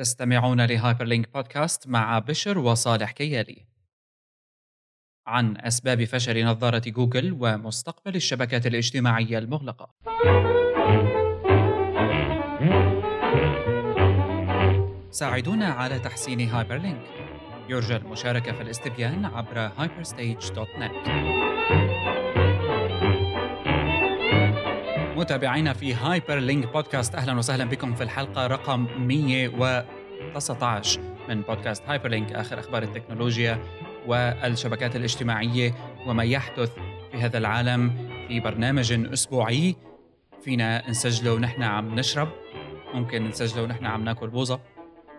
تستمعون ل Hyperlink podcast مع بشر وصالح كيالي عن أسباب فشل نظارة جوجل ومستقبل الشبكات الاجتماعية المغلقة. ساعدونا على تحسين Hyperlink يرجى المشاركة في الاستبيان عبر hyperstage.net متابعينا في Hyperlink podcast. أهلا وسهلا بكم في الحلقة رقم 119 من podcast Hyperlink آخر أخبار التكنولوجيا والشبكات الاجتماعية وما يحدث في هذا العالم في برنامج أسبوعي. فينا نسجله ونحن عم نشرب. ممكن نسجله ونحن عم ناكل بوظه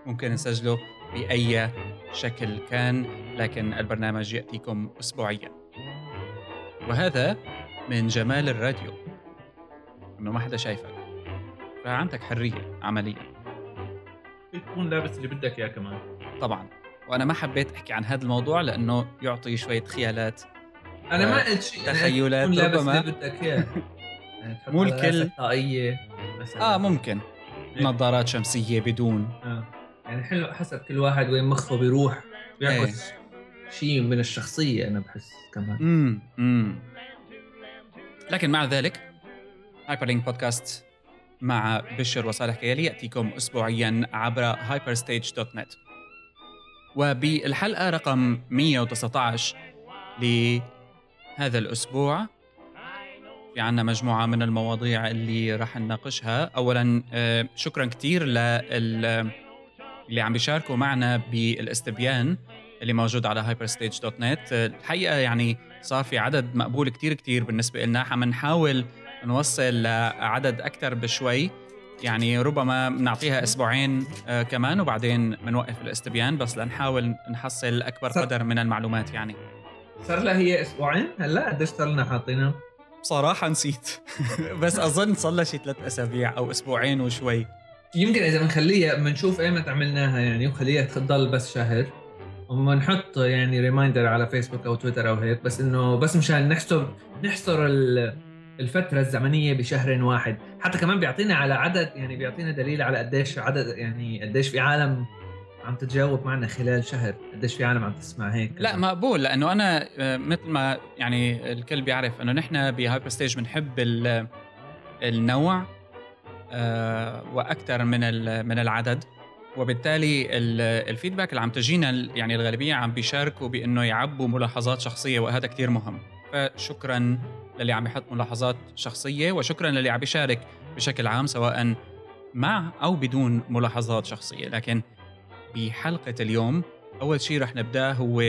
ممكن نسجله بأي شكل كان لكن البرنامج يأتيكم اسبوعيا. وهذا من جمال الراديو. إنه ما حدا شايفك. فعندك حرية عمليا تكون لابس اللي بدك إياه كمان. طبعا. وأنا ما حبيت أحكي عن هذا الموضوع لأنه يعطي شوية خيالات أنا ما قلت شيء تخيلات ربما. اللي بدك إياه. يعني مو الكل. طاقية مثلا آه ممكن. نظارات شمسية بدون. آه. يعني حلو حسب كل واحد وين مخه بيروح بيعكس شيء من الشخصية أنا بحس كمان. امم لكن مع ذلك Hyperlink podcast مع بشر وصالح كيالي يأتيكم اسبوعيا عبر hyperstage.net وبالحلقة رقم 119 لهذا الأسبوع في عنا مجموعة من المواضيع اللي راح نناقشها. أولا آه، شكرا كتير لل اللي عم بيشاركوا معنا بالاستبيان اللي موجود على hyperstage.net الحقيقة يعني صار في عدد مقبول كتير كتير بالنسبة لنا عم نحاول نوصل لعدد أكثر بشوي. يعني ربما بنعطيها أسبوعين آه، كمان وبعدين بنوقف الاستبيان بس لنحاول نحصل أكبر صح. قدر من المعلومات يعني. صار لها هي أسبوعين؟ هلأ قديش صار لنا حاطينها؟ بصراحة نسيت. بس أظن صار لها شي ثلاث أسابيع أو أسبوعين وشوي. يمكن إذا بنخليها بنشوف أيمتى عملناها يعني وخليها تضل بس شهر. وبنحط يعني reminder على فيسبوك أو تويتر أو هيك بس إنه بس مشان نحسب نحصر ال- الفترة الزمنية بشهر واحد. حتى كمان بيعطينا على عدد يعني بيعطينا دليل على قديش عدد يعني قديش في عالم عم تتجاوب معنا خلال شهر. قديش في عالم عم تسمع هيك. لا مقبول لأنه أنا آه، مثل ما يعني الكل بيعرف إنه نحن ب Hyperstage بنحب ال- النوع آه، وأكثر من من العدد. وبالتالي ال- الفيدباك اللي عم تجينا يعني الغالبية عم بيشاركوا بإنه يعبوا ملاحظات شخصية وهذا كتير مهم. فشكرا. للي عم يحط ملاحظات شخصية وشكرا للي عم بيشارك بشكل عام سواء مع أو بدون ملاحظات شخصية. لكن بحلقة اليوم أول شيء رح نبداه هو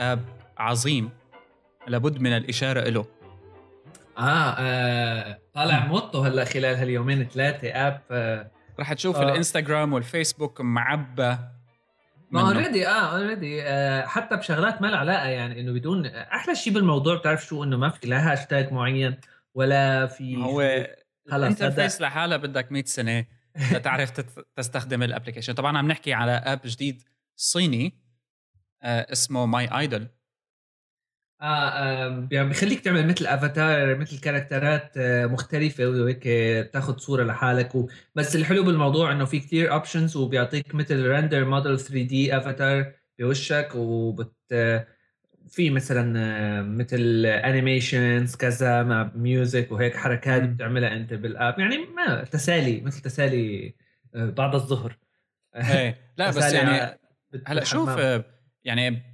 آب عظيم لابد من الإشارة له آه, آه طالع موتو هلأ خلال هاليومين ثلاثة آب آه رح تشوف آه. الإنستغرام والفيسبوك معبى ما. already آه already آه حتى بشغلات ما لها علاقة يعني إنه بدون أحلى شيء بالموضوع بتعرف شو إنه ما في لا هاشتاج معين ولا في هو خلص ال interface لحالها بدك 100 سنة لتعرف تستخدم ال application طبعا عم نحكي على app جديد صيني آه اسمه My Idol آه, آه يعني بخليك تعمل مثل افاتار مثل character ات آه مختلفة وهيك تاخذ صورة لحالك. و... بس الحلو بالموضوع إنه في كتير options وبيعطيك مثل render model 3D avatar بوشك. وبت آه، في مثلا آه، مثل animations كذا مع music وهيك حركات. بتعملها أنت بال app يعني ما تسالي مثل تسالي آه، بعد الظهر. إيه. لا بس يعني هلأ شوف. آه، يعني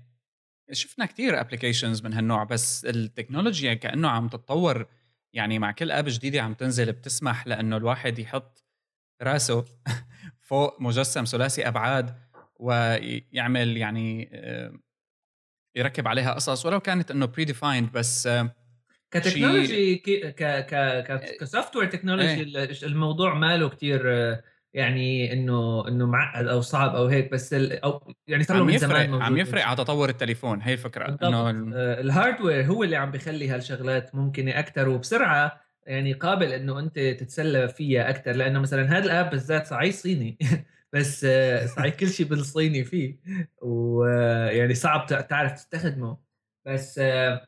شفنا كتير applications من هالنوع بس التكنولوجيا كأنه عم تتطور. يعني مع كل app جديدة عم تنزل بتسمح لأنه الواحد يحط راسه فوق مجسم ثلاثي أبعاد ويعمل يعني آه، يركب عليها قصص. ولو كانت إنه predefined بس آه، ك technology ك ك ك ك software technology ال- الموضوع ماله كتير آه، يعني إنه إنه معقد أو صعب أو هيك بس ال أو يعني صار عم من يفرق عم يفرق على تطور التليفون هي الفكرة. إنه ال- آه، ال hardware هو اللي عم بيخلي هالشغلات ممكنة أكثر وبسرعة يعني قابل إنه أنت تتسلى فيها أكثر لأنه مثلا هذا ال app بالذات صحيح صيني بس صحيح كل شيء بالصيني فيه ويعني صعب تع- تعرف تستخدمه بس آه،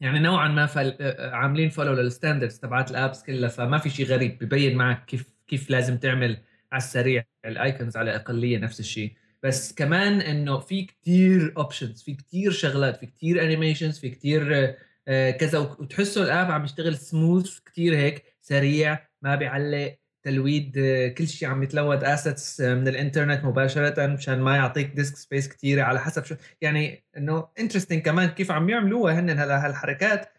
يعني نوعا ما فل... آه، عاملين follow لل standards تبعات ال apps كلها فما في شيء غريب ببين معك كيف كيف لازم تعمل على السريع ال icons على الأقلية نفس الشيء. بس كمان إنه في كتير options في كتير شغلات في كتير animations في كتير آه، كذا. وتحسه ال app عم يشتغل سموث كتير هيك سريع ما بيعلق تload آه، كل شيء عم يتload assets آه، من الإنترنت مباشرة مشان ما يعطيك disk space كثيره على حسب شو. يعني إنه interesting كمان كيف عم يعملوها هن هالحركات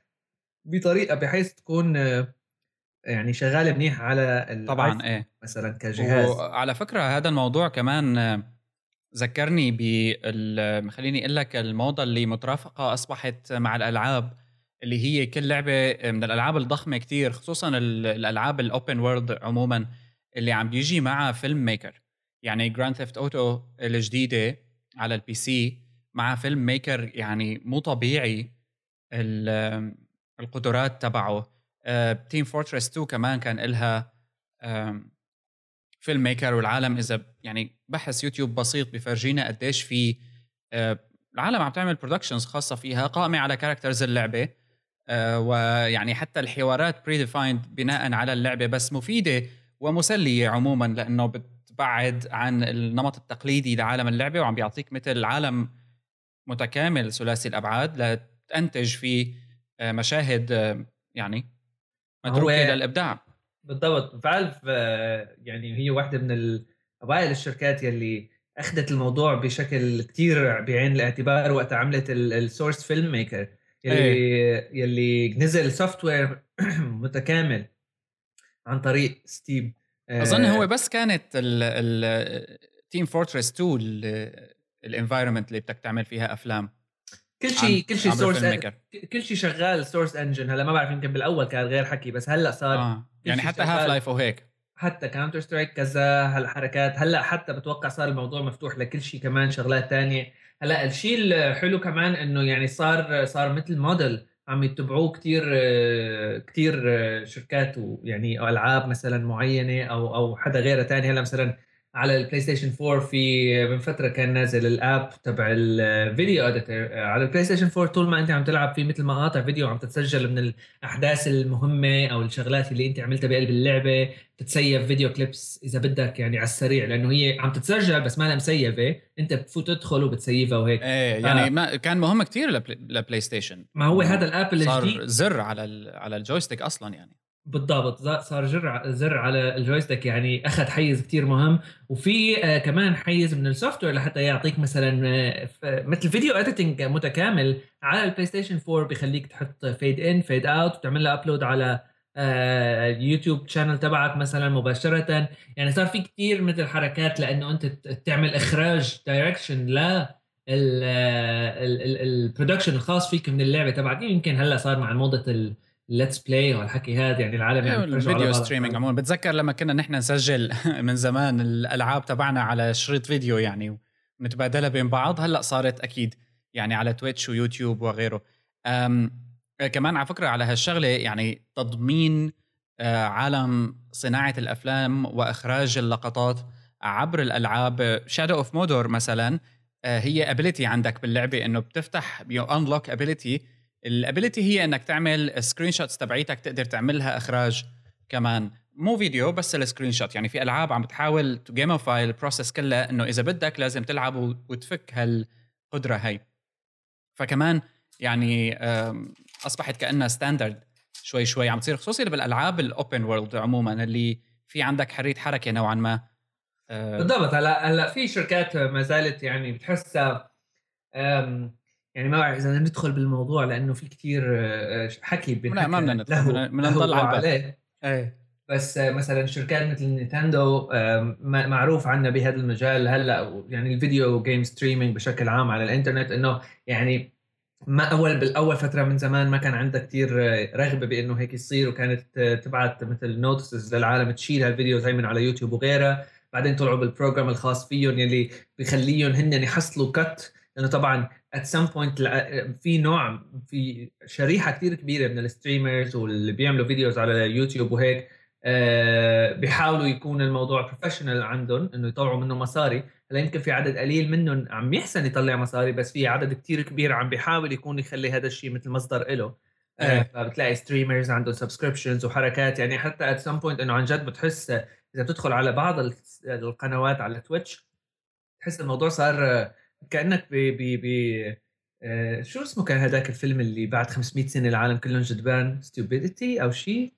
بطريقة بحيث تكون يعني شغاله منيح على طبعا إيه. مثلا كجهاز. وعلى فكرة هذا الموضوع كمان ذكرني بال خليني أقول لك الموضة اللي مترافقة أصبحت مع الألعاب اللي هي كل لعبة من الألعاب الضخمة كتير خصوصا الألعاب ال open world عموما اللي عم بيجي معها film maker يعني جراند ثيفت اوتو الجديدة على ال PC مع film maker يعني مو طبيعي القدرات تبعه. تيم فورتريس 2 كمان كان لها film maker والعالم إذا يعني بحث يوتيوب بسيط بفرجيك قديش في آه، العالم عم تعمل productions خاصة فيها قائمة على characters اللعبة آه، ويعني حتى الحوارات predefined بناء على اللعبة بس مفيدة ومسلية عموما لأنه بتبعد عن النمط التقليدي لعالم اللعبة وعم بيعطيك مثل عالم متكامل ثلاثي الأبعاد لتنتج فيه آه، مشاهد يعني متروكه للابداع بالضبط. Valve يعني هي واحدة من أوائل الشركات يلي أخذت الموضوع بشكل كتير بعين الاعتبار وقت عملت ال Source Filmmaker يلي أيه. يلي نزل software متكامل عن طريق ستيم أظن هو بس كانت التيم فورتريس 2 ال environment اللي بدك تعمل فيها أفلام. كل شيء كل شيء سورس كل شيء شغال Source engine هلا ما بعرف يمكن بالأول كان غير حكي بس هلا صار آه. يعني حتى هاف لايف وهيك حتى كاونتر سترايك كذا هالحركات. هلا حتى بتوقع صار الموضوع مفتوح لكل شيء كمان شغلات تانية. هلا الشيء الحلو كمان إنه يعني صار صار مثل موديل عم يتبعوه كثير كثير شركات ويعني ألعاب مثلا معينة أو أو حدا غيرها ثاني هلا مثلا على البلاي ستيشن 4 في من فترة كان نازل ال app تبع ال video editor على البلاي ستيشن 4 طول ما أنت عم تلعب في مثل مقاطع فيديو عم تتسجل من الأحداث المهمة أو الشغلات اللي أنت عملتها بقلب اللعبة تتسيف video clips إذا بدك يعني على السريع لأنه هي عم تتسجل بس ما لها مسيفة أنت بتفوت تدخل وبتسيفها وهيك. إيه يعني ما كان مهم كثير لبلاي ستيشن ما هو هذا ال app الجديد صار زر على على الجويستيك أصلا يعني. بالضبط. صار جر زر على الجويستيك يعني أخذ حيز كتير مهم. وفي آه كمان حيز من ال software لحتى يعطيك مثلا آه مثل video editing متكامل على البلاي ستيشن 4 بخليك تحط fade in fade out وتعمل له upload على آه ال YouTube channel تبعك مثلا مباشرة. يعني صار في كتير مثل حركات لأنه أنت تعمل إخراج direction ل ال production الخاص فيك من اللعبة تبعك. يمكن هلأ صار مع موضة let's play والحكي هذا يعني العالم يعني ال video streaming عموما. بتذكر لما كنا نحن نسجل من زمان الألعاب تبعنا على شريط فيديو يعني ونتبادلها بين بعض هلأ صارت أكيد يعني على تويتش ويوتيوب وغيره. كمان على فكرة على هالشغلة يعني تضمين آه، عالم صناعة الأفلام وإخراج اللقطات عبر الألعاب. شادو اوف مودور مثلا آه، هي ability عندك باللعبة إنه بتفتح you unlock ability ال ability هي إنك تعمل screenshots تبعيتك تقدر تعملها إخراج كمان. مو فيديو بس ال screenshot يعني في ألعاب عم بتحاول to gamify ال process كلها إنه إذا بدك لازم تلعب وتفك هالقدرة هي فكمان يعني أصبحت كأنها standard شوي شوي عم تصير خصوصي بالألعاب ال open world عموما اللي في عندك حرية حركة نوعا ما. بالضبط. هلا هلا في شركات ما زالت يعني بتحسها يعني ما بعرف إذا ندخل بالموضوع لأنه في كثير آه، حكي لا ما بدنا ندخل بدنا نضل عليه. إيه. بس آه، مثلا شركات مثل نينتندو معروف عنا بهذا المجال. هلأ يعني ال video game streaming بشكل عام على الإنترنت إنه يعني ما اول بالأول فترة من زمان ما كان عندها كثير آه، رغبة بإنه هيك يصير وكانت تبعت مثل notices للعالم تشيل هال videos هي من على يوتيوب وغيرها. بعدين طلعوا بال program الخاص فيهم يلي بخليهم هن يحصلوا cut لأنه طبعا at some point في نوع في شريحة كثير كبيرة من ال streamers واللي بيعملوا videos على يوتيوب وهيك آه، بيحاولوا يكون الموضوع professional عندهم إنه يطلعوا منه مصاري. هلأ يمكن في عدد قليل منهم عم يحسن يطلع مصاري بس في عدد كثير كبير عم بيحاول يكون يخلي هذا الشيء مثل مصدر له آه، إيه. فبتلاقي streamers عندهم subscriptions وحركات. يعني حتى at some point إنه عن جد بتحس إذا بتدخل على بعض القنوات على تويتش تحس الموضوع صار كأنك ب ب ب آه، شو اسمه كان هذاك الفيلم اللي بعد 500 سنة العالم كلهم جدبان؟ stupidity أو شيء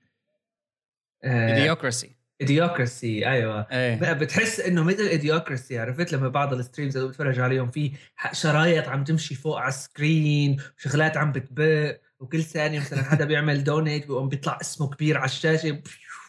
Idiocracy Idiocracy أيوه. إيه. بتحس إنه مثل Idiocracy عرفت؟ لما بعض ال streams اللي بتفرج عليهم في شرايط عم تمشي فوق على ال screen وشغلات عم بتبق وكل ثانية مثلا حدا بيعمل donate بيقوم بيطلع اسمه كبير على الشاشة.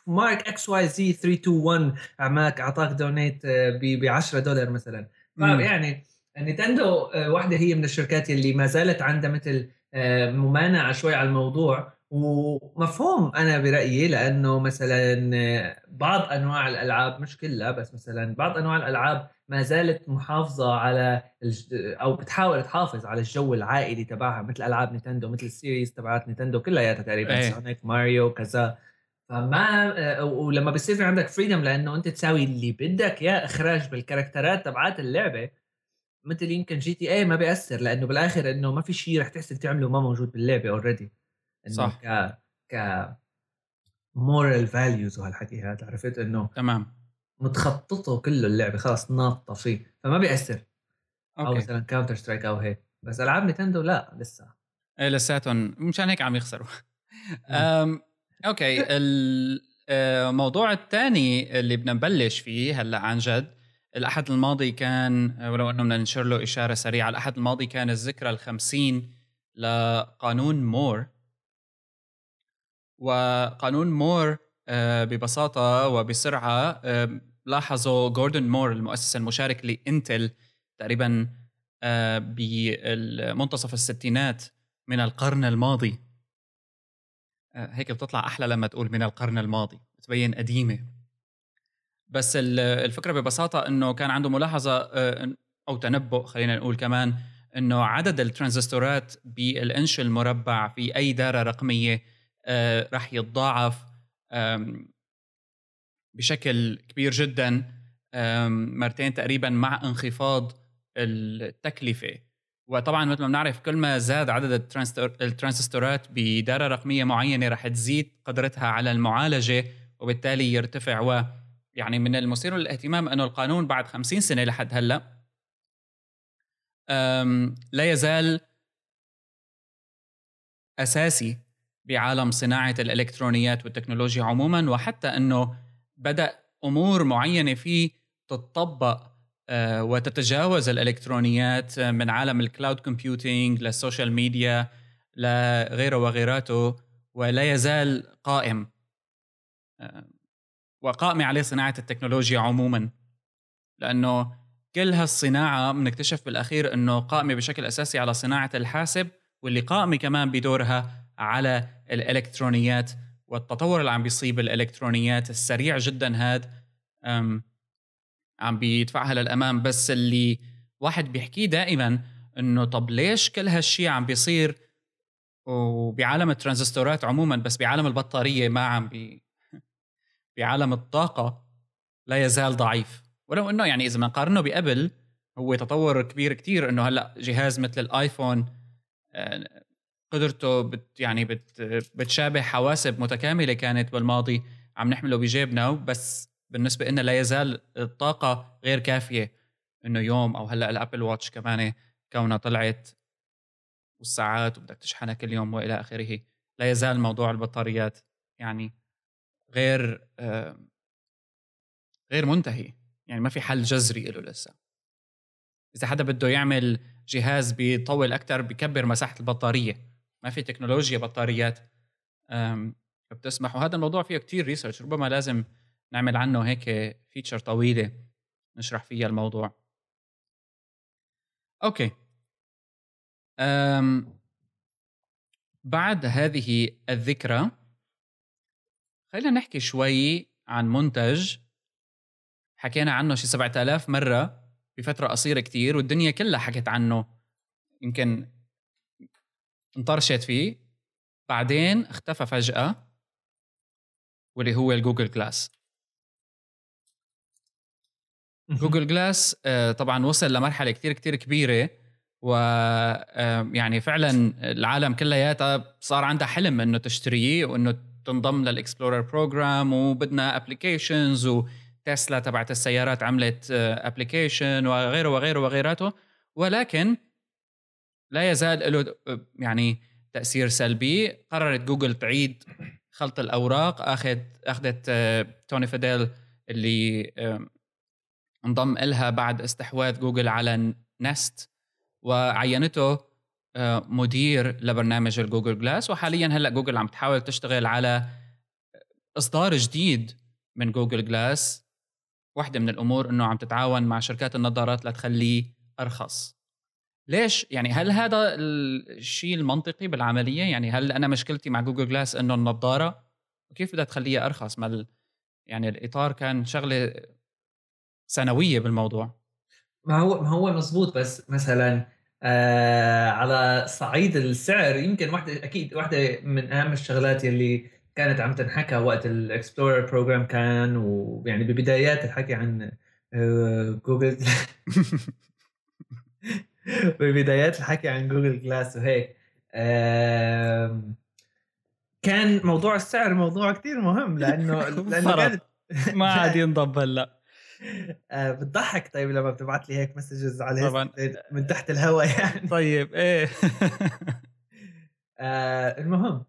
مارك XYZ 321 عماك أعطاك donate ب 10 دولار مثلا. فيعني نينتندو آه، واحدة هي من الشركات اللي ما زالت عندها مثل آه، ممانعة شوي على الموضوع ومفهوم أنا برأيي لأنه مثلا آه، بعض أنواع الألعاب مش كلها بس مثلا بعض أنواع الألعاب ما زالت محافظة على الج... أو بتحاول تحافظ على الجو العائلي تبعها مثل ألعاب نينتندو مثل ال series تبعات نينتندو كلياتها تقريبا إيه. سونيك ماريو كذا فما ولما بصير في عندك freedom لأنه أنت تساوي اللي بدك يا إخراج بال character ات تبعات اللعبة مثل يمكن GTA ما بيأثر لأنه بالآخر إنه ما في شيء رح تحسن تعمله ما موجود باللعبة already صح. ك ك moral values وهالحكي هذا عرفت؟ إنه تمام. متخططه كله اللعبة خلاص ناطة فيه فما بيأثر. أوكي. أو مثلا كاونتر سترايك أو هيك. بس ألعاب نينتندو لا لسه. إيه لساتهم مشان هيك عم يخسروا. أوكي الموضوع الثاني اللي بدنا نبلش فيه هلأ عن جد الأحد الماضي كان ولو أنه بدنا ننشر له إشارة سريعة الأحد الماضي كان الذكرى الخمسين لقانون مور. وقانون مور آه، ببساطة وبسرعة آه، لاحظوا جوردن مور المؤسس المشارك لإنتل تقريبا آه، بمنتصف الستينات من القرن الماضي. هيك بتطلع أحلى لما تقول من القرن الماضي بتبين قديمة. بس الفكرة ببساطة إنه كان عنده ملاحظة آه، أو تنبؤ خلينا نقول كمان إنه عدد الترانزستورات بالإنش المربع في أي داره رقمية آه، راح يتضاعف بشكل كبير جدا مرتين تقريبا مع انخفاض التكلفة. وطبعا مثل ما بنعرف كل ما زاد عدد الترانزستورات بداره رقمية معينة راح تزيد قدرتها على المعالجة وبالتالي يرتفع و يعني من المثير للاهتمام انه القانون بعد 50 سنة لحد هلأ لا يزال أساسي بعالم صناعة الإلكترونيات والتكنولوجيا عموما وحتى أنه بدأ أمور معينة فيه تتطبق آه، وتتجاوز الإلكترونيات من عالم ال cloud computing لل social media لغيره وغيراته ولا يزال قائم. وقائمة عليه صناعة التكنولوجيا عموما. لأنه كل هالصناعة بنكتشف بالأخير أنه قائمة بشكل أساسي على صناعة الحاسب واللي قائمة كمان بدورها على الإلكترونيات والتطور اللي عم بيصيب الإلكترونيات السريع جدا هاد عم بيدفعها للأمام بس اللي واحد بيحكيه دائما إنه طب ليش كل هالشيء عم بيصير؟ وبعالم الترانزستورات عموما بس بعالم البطارية ما عم بي بعالم الطاقة لا يزال ضعيف. ولو إنه يعني إذا بنقارنه بقبل هو تطور كبير كتير إنه هلأ جهاز مثل الآيفون آه، قدرته بت يعني بت بتشابه حواسب متكاملة كانت بالماضي عم نحمله بجيبنا بس بالنسبة لنا لا يزال الطاقة غير كافية. إنه يوم أو هلأ الأبل واتش كمان كونها طلعت والساعات وبدك تشحنها كل يوم وإلى آخره لا يزال موضوع البطاريات يعني غير غير منتهي يعني ما في حل جذري له لسه. إذا حدا بده يعمل جهاز بيطول أكثر بكبر مساحة البطارية ما في تكنولوجيا بطاريات بتسمح وهذا الموضوع فيه كتير research ربما لازم نعمل عنه هيك feature طويلة نشرح فيها الموضوع. أوكي. بعد هذه الذكرى خلينا نحكي شوي عن منتج. حكينا عنه شي 7000 مرة بفترة قصيرة كتير والدنيا كلها حكت عنه. يمكن انطرشت فيه. بعدين اختفى فجأة واللي هو ال Google Glass. Google Glass آه، طبعا وصل لمرحلة كتير كتير كبيرة و يعني فعلا العالم كلياتها صار عندها حلم إنه تشتريه وإنه تنضم لل Explorer program وبدنا applications وتسلا تبعت السيارات عملت application وغيره وغيره وغيراته. ولكن لا يزال له يعني تأثير سلبي. قررت جوجل تعيد خلط الأوراق. اخذ أخذت توني فيديل اللي انضم إلها بعد استحواذ جوجل على نست وعينته. آه، مدير لبرنامج ال Google Glass وحاليا هلأ جوجل عم تحاول تشتغل على إصدار جديد من Google Glass. واحدة من الأمور إنه عم تتعاون مع شركات النظارات لتخليه أرخص. ليش؟ يعني هل هذا الشيء المنطقي بالعملية؟ يعني هل أنا مشكلتي مع Google Glass إنه النظارة؟ وكيف بدها تخليها أرخص؟ ما يعني الإطار كان شغلة ثانوية بالموضوع. ما هو ما هو مزبوط بس مثلا آه على صعيد السعر. يمكن واحدة أكيد واحدة من أهم الشغلات يلي كانت عم تنحكى وقت ال Explorer program كان ويعني ببدايات الحكي عن آه جوجل ببدايات الحكي عن Google Glass وهيك. آه كان موضوع السعر موضوع كتير مهم لأنه لأنه كانت ما عاد ينضب هلأ. آه بتضحك طيب لما بتبعت لي هيك messages على طبعا. من تحت الهواء يعني. طيب إيه. آه المهم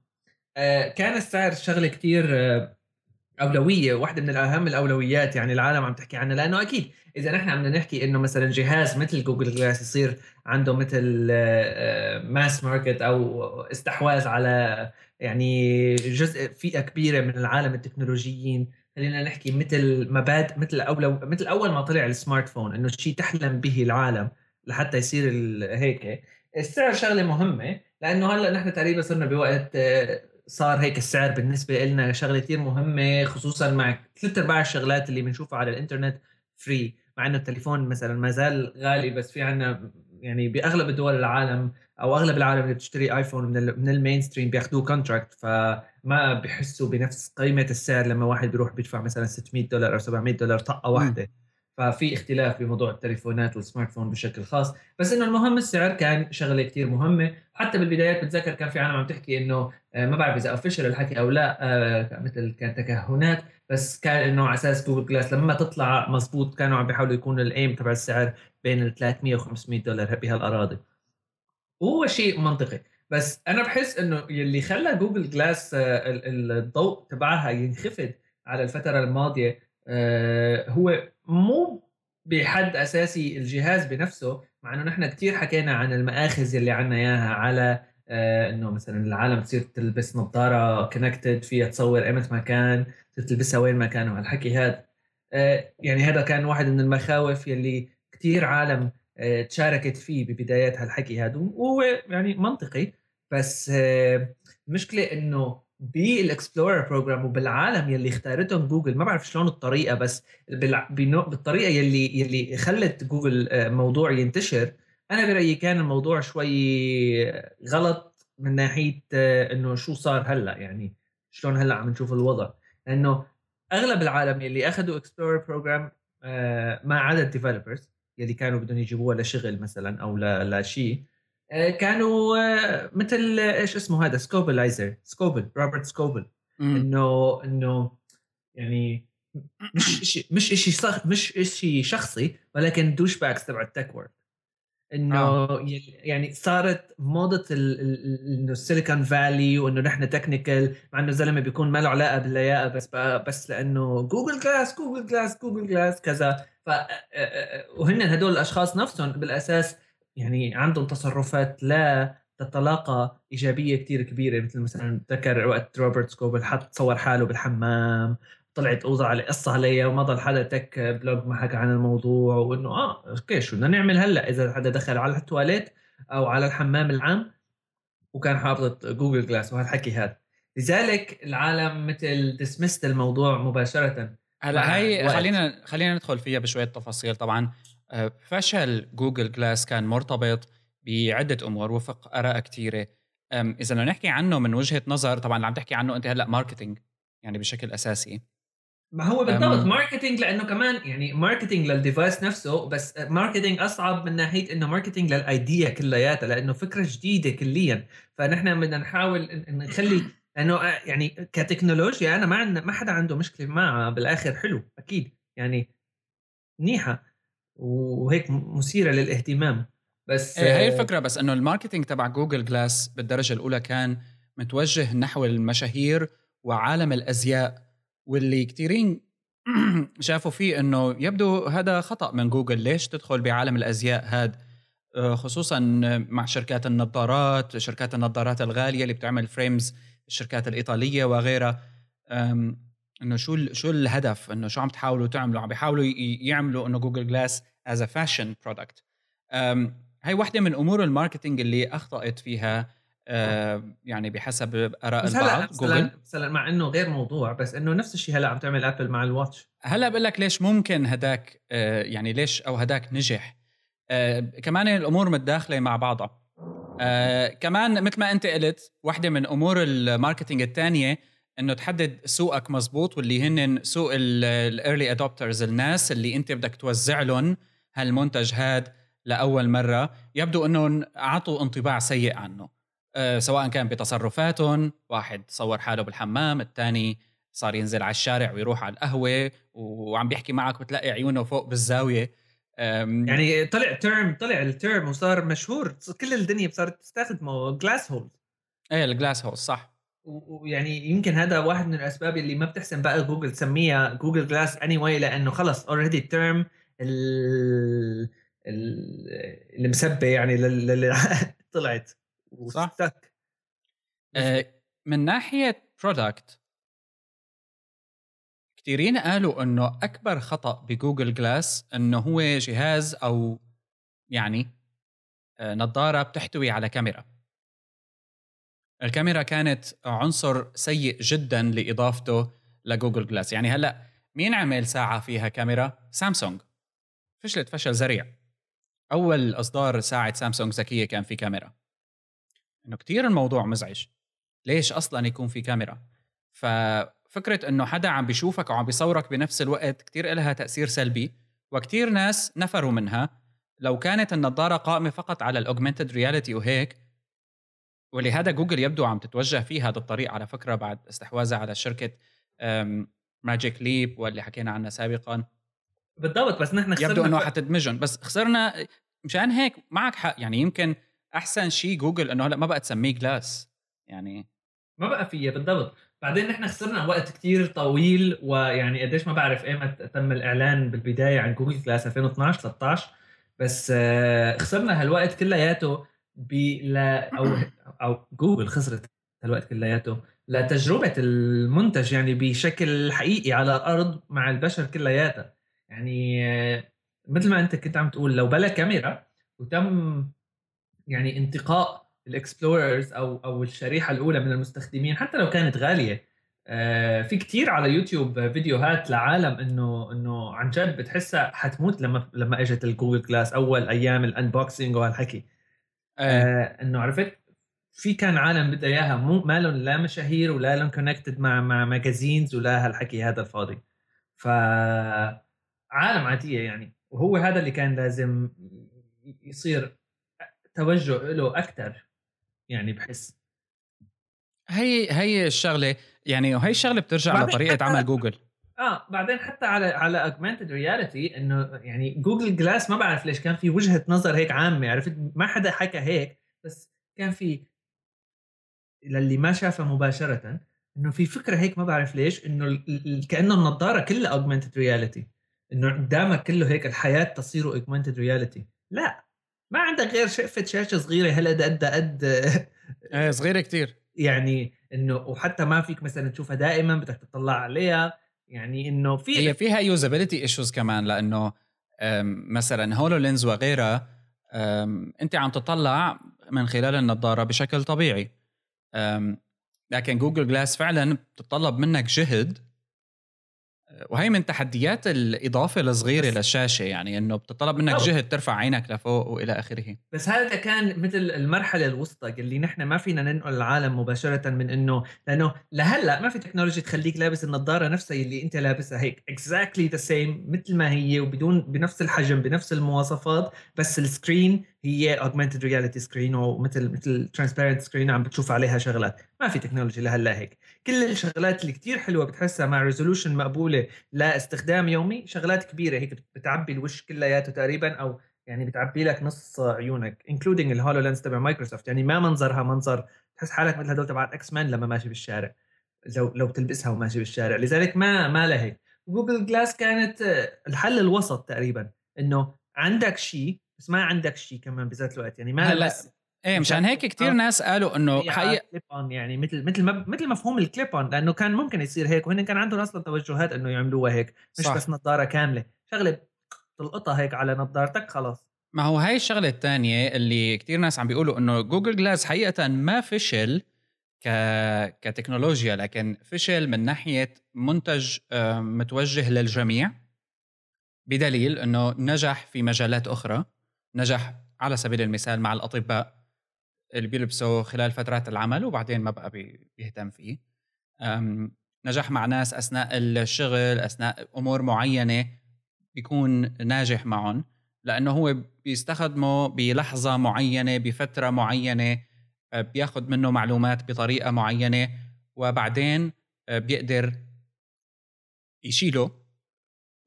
آه كان السعر شغلة كتير آه أولوية واحدة من اهم الأولويات يعني العالم عم تحكي عنها لأنه أكيد إذا نحن عم نحكي إنه مثلا جهاز مثل Google Glass يصير عنده مثل mass آه، market أو استحواذ على يعني جزء فئة كبيرة من العالم التكنولوجيين خلينا نحكي مثل مبادئ مثل اول مثل أول ما طلع ال smartphone إنه شيء تحلم به العالم لحتى يصير هيك. السعر شغلة مهمة لأنه هلأ نحن تقريبا صرنا بوقت آه، صار هيك السعر بالنسبة لنا شغلة كثير مهمة خصوصا مع ثلاث أرباع الشغلات اللي بنشوفها على الإنترنت free مع إنه التليفون مثلا ما زال غالي بس في عنا يعني بأغلب دول العالم أو أغلب العالم اللي بتشتري iPhone من ال mainstream بياخذوه contract فما بحسوا بنفس قيمة السعر لما واحد بيروح بيدفع مثلا 600 دولار أو 700 دولار طقة واحدة. ففي اختلاف بموضوع التليفونات وال smartphone بشكل خاص. بس إنه المهم السعر كان شغلة كثير مهمة. حتى بالبدايات بتذكر كان في عالم عم تحكي إنه آه، ما بعرف إذا official الحكي أو لا آه، مثل كان تكهنات. بس كان إنه على أساس Google Glass لما تطلع مزبوط كانوا عم بيحاولوا يكونوا ال aim تبع السعر بين ال 300 و 500 دولار بهالأراضي. وهو شيء منطقي. بس أنا بحس إنه يلي خلى Google Glass آه، الضوء تبعها ينخفض على الفترة الماضية آه، هو مو بحد أساسي الجهاز بنفسه مع إنه نحن كثير حكينا عن المآخذ يلي عنا إياها على آه، إنه مثلا العالم تصير تلبس نظارة connected فيها تصور ايمت ما كان تلبسها وين ما كان وهالحكي هذا يعني هذا كان واحد من المخاوف يلي كثير عالم تشاركت فيه ببدايات هالحكي هذا وهو يعني منطقي. بس آه، المشكلة إنه بال Explorer Program وبالعالم يلي اختارتهم جوجل ما بعرف شلون الطريقة بس بالطريقة يلي يلي خلت جوجل آه، موضوع ينتشر. أنا برأيي كان الموضوع شوي غلط من ناحية إنه شو صار هلأ يعني شلون هلأ عم نشوف الوضع. لأنه أغلب العالم يلي اخذوا Explorer Program ما عدا ال developers يلي كانوا بدهم يجيبوها لشغل مثلا أو لشيء آه، كانوا آه، مثل إيش اسمه هذا؟ Scobleizer Scoble Robert Scoble إنه إنه يعني مش شيء مش شيء صخ مش شيء شخصي ولكن douchebags تبع ال tech world إنه آه. يعني صارت موضة إنه ال Silicon Valley وإنه نحن technical مع إنه الزلمه بيكون ما له علاقة باللياقه بس بس لأنه Google Glass Google Glass Google Glass كذا ف وهن هدول الأشخاص نفسهم بالأساس يعني عندهم تصرفات لا تتلاقى إيجابية كثير كبيرة مثل مثلا ذكر وقت Robert Scoble حط صور حاله بالحمام طلعت أوضة على قصة عليها وما ضل حدا tech blog ما حكى عن الموضوع وإنه آه okay شو بدنا نعمل هلأ؟ إذا حدا دخل على التواليت أو على الحمام العام وكان حاطط Google Glass وهالحكي هذا. لذلك العالم مثل dismissed الموضوع مباشرة. هلا هي خلينا خلينا ندخل فيها بشوية تفاصيل. طبعا آه، فشل Google Glass كان مرتبط بعدة أمور وفق آراء كثيره إذا بدنا نحكي عنه من وجهة نظر طبعا اللي عم تحكي عنه أنت هلأ marketing يعني بشكل أساسي. ما هو بالضبط marketing لأنه كمان يعني marketing لل device نفسه بس marketing أصعب من ناحية إنه marketing لل idea كلياتها لأنه فكرة جديدة كليا. فنحن بدنا نحاول نخلي لأنه يعني كتكنولوجيا أنا ما عندنا ما حدا عنده مشكلة معها بالآخر حلو أكيد يعني منيحة وهيك مثيرة للاهتمام. بس إيه هي الفكرة بس إنه ال marketing تبع Google Glass بالدرجة الأولى كان متوجه نحو المشاهير وعالم الأزياء. واللي كثيرين شافوا فيه إنه يبدو هذا خطأ من جوجل. ليش تدخل بعالم الأزياء هاد؟ آه، خصوصا مع شركات النظارات شركات النظارات الغالية اللي بتعمل frames الشركات الإيطالية وغيرها. إنه شو شو الهدف؟ إنه شو عم تحاولوا تعملوا؟ عم بيحاولوا يعملوا إنه Google Glass is a fashion product هاي واحدة من أمور ال marketing اللي أخطأت فيها. يعني بحسب آراء بس البعض هلأ جوجل. هلا مع إنه غير موضوع بس إنه نفس الشيء هلأ عم تعمل Apple مع ال Watch هلأ بقول لك ليش ممكن هداك آه يعني ليش أو هداك نجح؟ آه كمان الأمور متداخلة مع بعضها. كمان مثل ما أنت قلت واحدة من أمور ال marketing الثانية إنه تحدد سوقك مزبوط واللي هن سوق ال early adopters الناس اللي أنت بدك توزع لهم هالمنتج هاد لأول مرة. يبدو إنهم أعطوا انطباع سيء عنه. أه سواء كان بتصرفاتهم واحد صور حاله بالحمام الثاني صار ينزل على الشارع ويروح على القهوة وعم بيحكي معك وتلاقي عيونه فوق بالزاوية. يعني طلع term طلع ال term وصار مشهور. كل الدنيا صارت تستخدمه Glasshole إيه ال Glasshole صح. ويعني يمكن هذا واحد من الأسباب اللي ما بتحسن بقى جوجل تسميها Google Glass anyway لأنه خلص already ال term اللي مسبه يعني طلعت. صح. آه من ناحية product كثيرين قالوا إنه أكبر خطأ ب Google Glass إنه هو جهاز أو يعني آه نظارة بتحتوي على كاميرا. الكاميرا كانت عنصر سيء جدا لإضافته ل Google Glass يعني هلأ مين عمل ساعة فيها كاميرا؟ سامسونج. فشلت فشل ذريع. أول إصدار ساعة سامسونج ذكية كان في كاميرا. إنه كتير الموضوع مزعج. ليش أصلا يكون في كاميرا؟ ففكرة إنه حدا عم بيشوفك أو عم بيصورك بنفس الوقت كتير لها تأثير سلبي وكتير ناس نفروا منها. لو كانت النظارة قائمة فقط على ال augmented reality وهيك ولهذا جوجل يبدو عم تتوجه في هذا الطريق على فكرة بعد استحواذها على شركة Magic Leap واللي حكينا عنها سابقا. بالضبط بس نحن خسرنا يبدو انه حتدمجهم. بس خسرنا مشان هيك معك حق. يعني يمكن أحسن شيء جوجل إنه هلأ ما بقى تسميه Glass يعني ما بقى فيها بالضبط. بعدين نحن خسرنا وقت كتير طويل ويعني قديش ما بعرف ايمتى تم الإعلان بالبداية عن Google Glass 2012 13 بس آه، خسرنا هالوقت كلياته ب أو أو جوجل خسرت هالوقت كلياته لتجربة المنتج يعني بشكل حقيقي على الأرض مع البشر كلياتها يعني مثل ما أنت كنت عم تقول لو بلا كاميرا وتم يعني انتقاء ال explorers أو أو الشريحة الأولى من المستخدمين حتى لو كانت غالية. آه، في كتير على يوتيوب فيديوهات لعالم انه إنه عن جد بتحسها حتموت لما لما إجت الجوجل glass أول أيام ال unboxing وهالحكي. آه إنه عرفت؟ في كان عالم بده إياها مو ما لهم لا مشاهير ولا لهم connected مع مع magazines ولا هالحكي هذا الفاضي ف عالم عادية يعني. وهو هذا اللي كان لازم يصير توجه له أكثر يعني بحس. هي هي الشغلة يعني وهي الشغلة بترجع لطريقة عمل جوجل. آه بعدين حتى على على augmented reality إنه يعني جوجل glass ما بعرف ليش كان في وجهة نظر هيك عامة عرفت؟ ما حدا حكى هيك بس كان في للي ما شافها مباشرة إنه في فكرة هيك ما بعرف ليش إنه كأنه النظارة كلها augmented reality إنه قدامك كله هيك الحياة تصير augmented reality لا. ما عندك غير شقفة شاشة صغيرة. هلا قد قد إيه صغيرة كتير. يعني إنه وحتى ما فيك مثلا تشوفها دائما بدك تطلع عليها. يعني إنه في هي فيها usability issues كمان لأنه مثلا HoloLens وغيرها أنت عم تطلع من خلال النظارة بشكل طبيعي. لكن جوجل glass فعلا بتتطلب منك جهد وهي من تحديات الإضافة الصغيره للشاشة يعني إنه بتطلب منك جهد ترفع عينك لفوق وإلى آخره. بس هذا كان مثل المرحلة الوسطى اللي نحن ما فينا ننقل العالم مباشرة من إنه لأنه لهلأ ما في technology تخليك لابس النظارة نفسها اللي أنت لابسها هيك exactly the same مثل ما هي وبدون بنفس الحجم بنفس المواصفات بس ال screen هي augmented reality screen ومثل مثل transparent screen عم بتشوف عليها شغلات. ما في technology لهلأ هيك. كل الشغلات اللي كتير حلوة بتحسها مع resolution مقبولة لاستخدام يومي شغلات كبيرة هيك بتعبي الوش كلياته تقريبا أو يعني بتعبي لك نص عيونك including ال HoloLens تبع مايكروسوفت يعني ما منظرها منظر تحس حالك مثل هدول تبعت X-Men لما ماشي بالشارع. لو لو بتلبسها وماشي بالشارع. لذلك ما ما لها هيك. جوجل glass كانت الحل الوسط تقريبا إنه عندك شيء بس ما عندك شيء كمان بذات الوقت يعني ما هلأ إيه مشان هيك كثير ناس قالوا إنه حقيقة يعني مثل مثل مثل مفهوم ال clip on لأنه كان ممكن يصير هيك وهن كان عندهم أصلا توجهات إنه يعملوها هيك مش صح. بس نظارة كاملة شغلة تلقطها هيك على نظارتك خلاص ما هو هاي الشغلة الثانية اللي كثير ناس عم بيقولوا إنه جوجل glass حقيقة ما فشل ك... كتكنولوجيا لكن فشل من ناحية منتج آه، متوجه للجميع بدليل إنه نجح في مجالات أخرى نجح على سبيل المثال مع الأطباء اللي بيلبسوا خلال فترات العمل وبعدين ما بقى بيهتم فيه. نجح مع ناس أثناء الشغل أثناء أمور معينة بيكون ناجح معهم لأنه هو بيستخدمه بلحظة معينة بفترة معينة آه، بياخذ منه معلومات بطريقة معينة وبعدين آه، بيقدر يشيله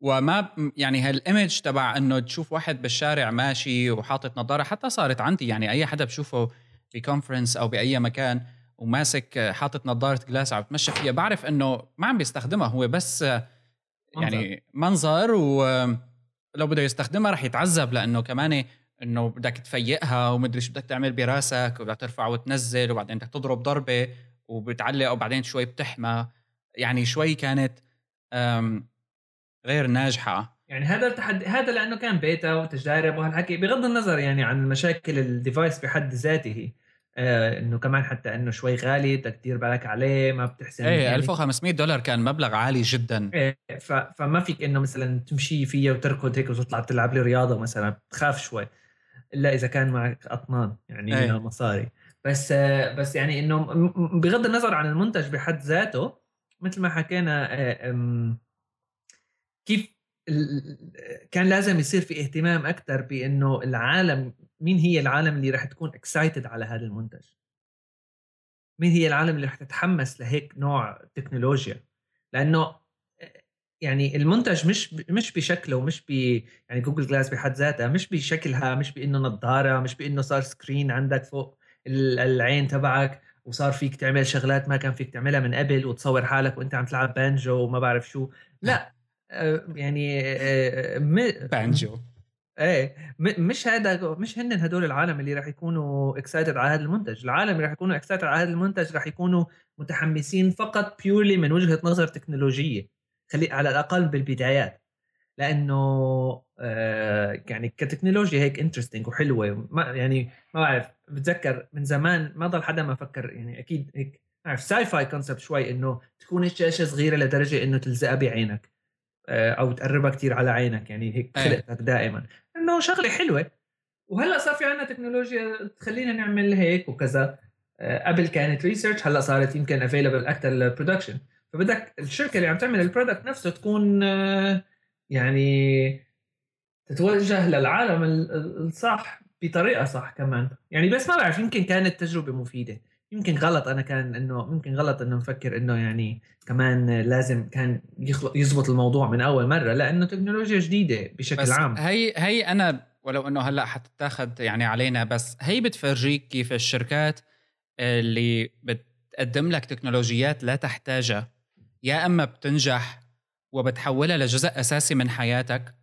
وما يعني هال image تبع إنه تشوف واحد بالشارع ماشي وحاطط نظارة حتى صارت عندي. يعني أي حدا بشوفه ب conference أو بأي مكان وماسك حاطط نظارة glass عم بتمشى فيها بعرف إنه ما عم بيستخدمها. هو بس يعني منظر, منظر ولو بده يستخدمها رح يتعذب لأنه كمان إنه بدك تفيقها ومدري شو بدك تعمل براسك وبدك ترفع وتنزل وبعدين بدك تضرب ضربة وبتعلق وبعدين شوي بتحمى. يعني شوي كانت غير ناجحة. يعني هذا التحدي هذا لأنه كان بيتا وتجارب وهالحكي. بغض النظر يعني عن مشاكل ال device بحد ذاته آه إنه كمان حتى إنه شوي غالي بدك تدير بالك عليه ما بتحسن إيه يعني. 1500 دولار كان مبلغ عالي جدا. إيه فما فيك إنه مثلا تمشي فيها وتركض هيك وتطلع تلعب لي رياضة مثلا بتخاف شوي. الا إذا كان معك أطنان يعني أيه. من المصاري بس بس يعني إنه بغض النظر عن المنتج بحد ذاته مثل ما حكينا آه، كيف كان لازم يصير في اهتمام أكثر بإنه العالم مين هي العالم اللي راح تكون excited على هذا المنتج؟ مين هي العالم اللي راح تتحمس لهيك نوع تكنولوجيا لأنه يعني المنتج مش مش بشكله ومش ب يعني جوجل glass بحد ذاتها مش بشكلها مش بإنه نظارة مش بإنه صار screen عندك فوق العين تبعك وصار فيك تعمل شغلات ما كان فيك تعملها من قبل وتصور حالك وأنت عم تلعب بانجو وما بعرف شو. لا يعني آه، بانجو. إيه مش هذا مش هن هدول العالم اللي راح يكونوا excited على هذا المنتج، العالم اللي راح يكونوا excited على هذا المنتج راح يكونوا متحمسين فقط purely من وجهة نظر تكنولوجية. خلي على الأقل بالبدايات. لأنه آه يعني كتكنولوجيا هيك interesting وحلوة. ما يعني ما بعرف بتذكر من زمان ما ضل حدا ما فكر يعني أكيد هيك بعرف sci-fi concept شوي إنه تكون الشاشة صغيرة لدرجة إنه تلزقها بعينك. آه أو تقربها كثير على عينك يعني هيك إيه. خلقتك دائما. إنه شغلة حلوة. وهلأ صار في عندنا تكنولوجيا تخلينا نعمل هيك وكذا. آه قبل كانت research هلأ صارت يمكن available أكثر لل production فبدك الشركة اللي عم تعمل ال product نفسه تكون آه، يعني تتوجه للعالم الصح بطريقة صح كمان. يعني بس ما بعرف يمكن كانت تجربة مفيدة. يمكن غلط أنا كان إنه يمكن غلط إنه نفكر إنه يعني كمان لازم كان يزبط الموضوع من أول مرة لأنه تكنولوجيا جديدة بشكل بس عام. هي هي أنا ولو إنه هلأ حتتاخذ يعني علينا بس هي بتفرجيك كيف الشركات اللي بتقدم لك تكنولوجيات لا تحتاجها يا إما بتنجح وبتحولها لجزء أساسي من حياتك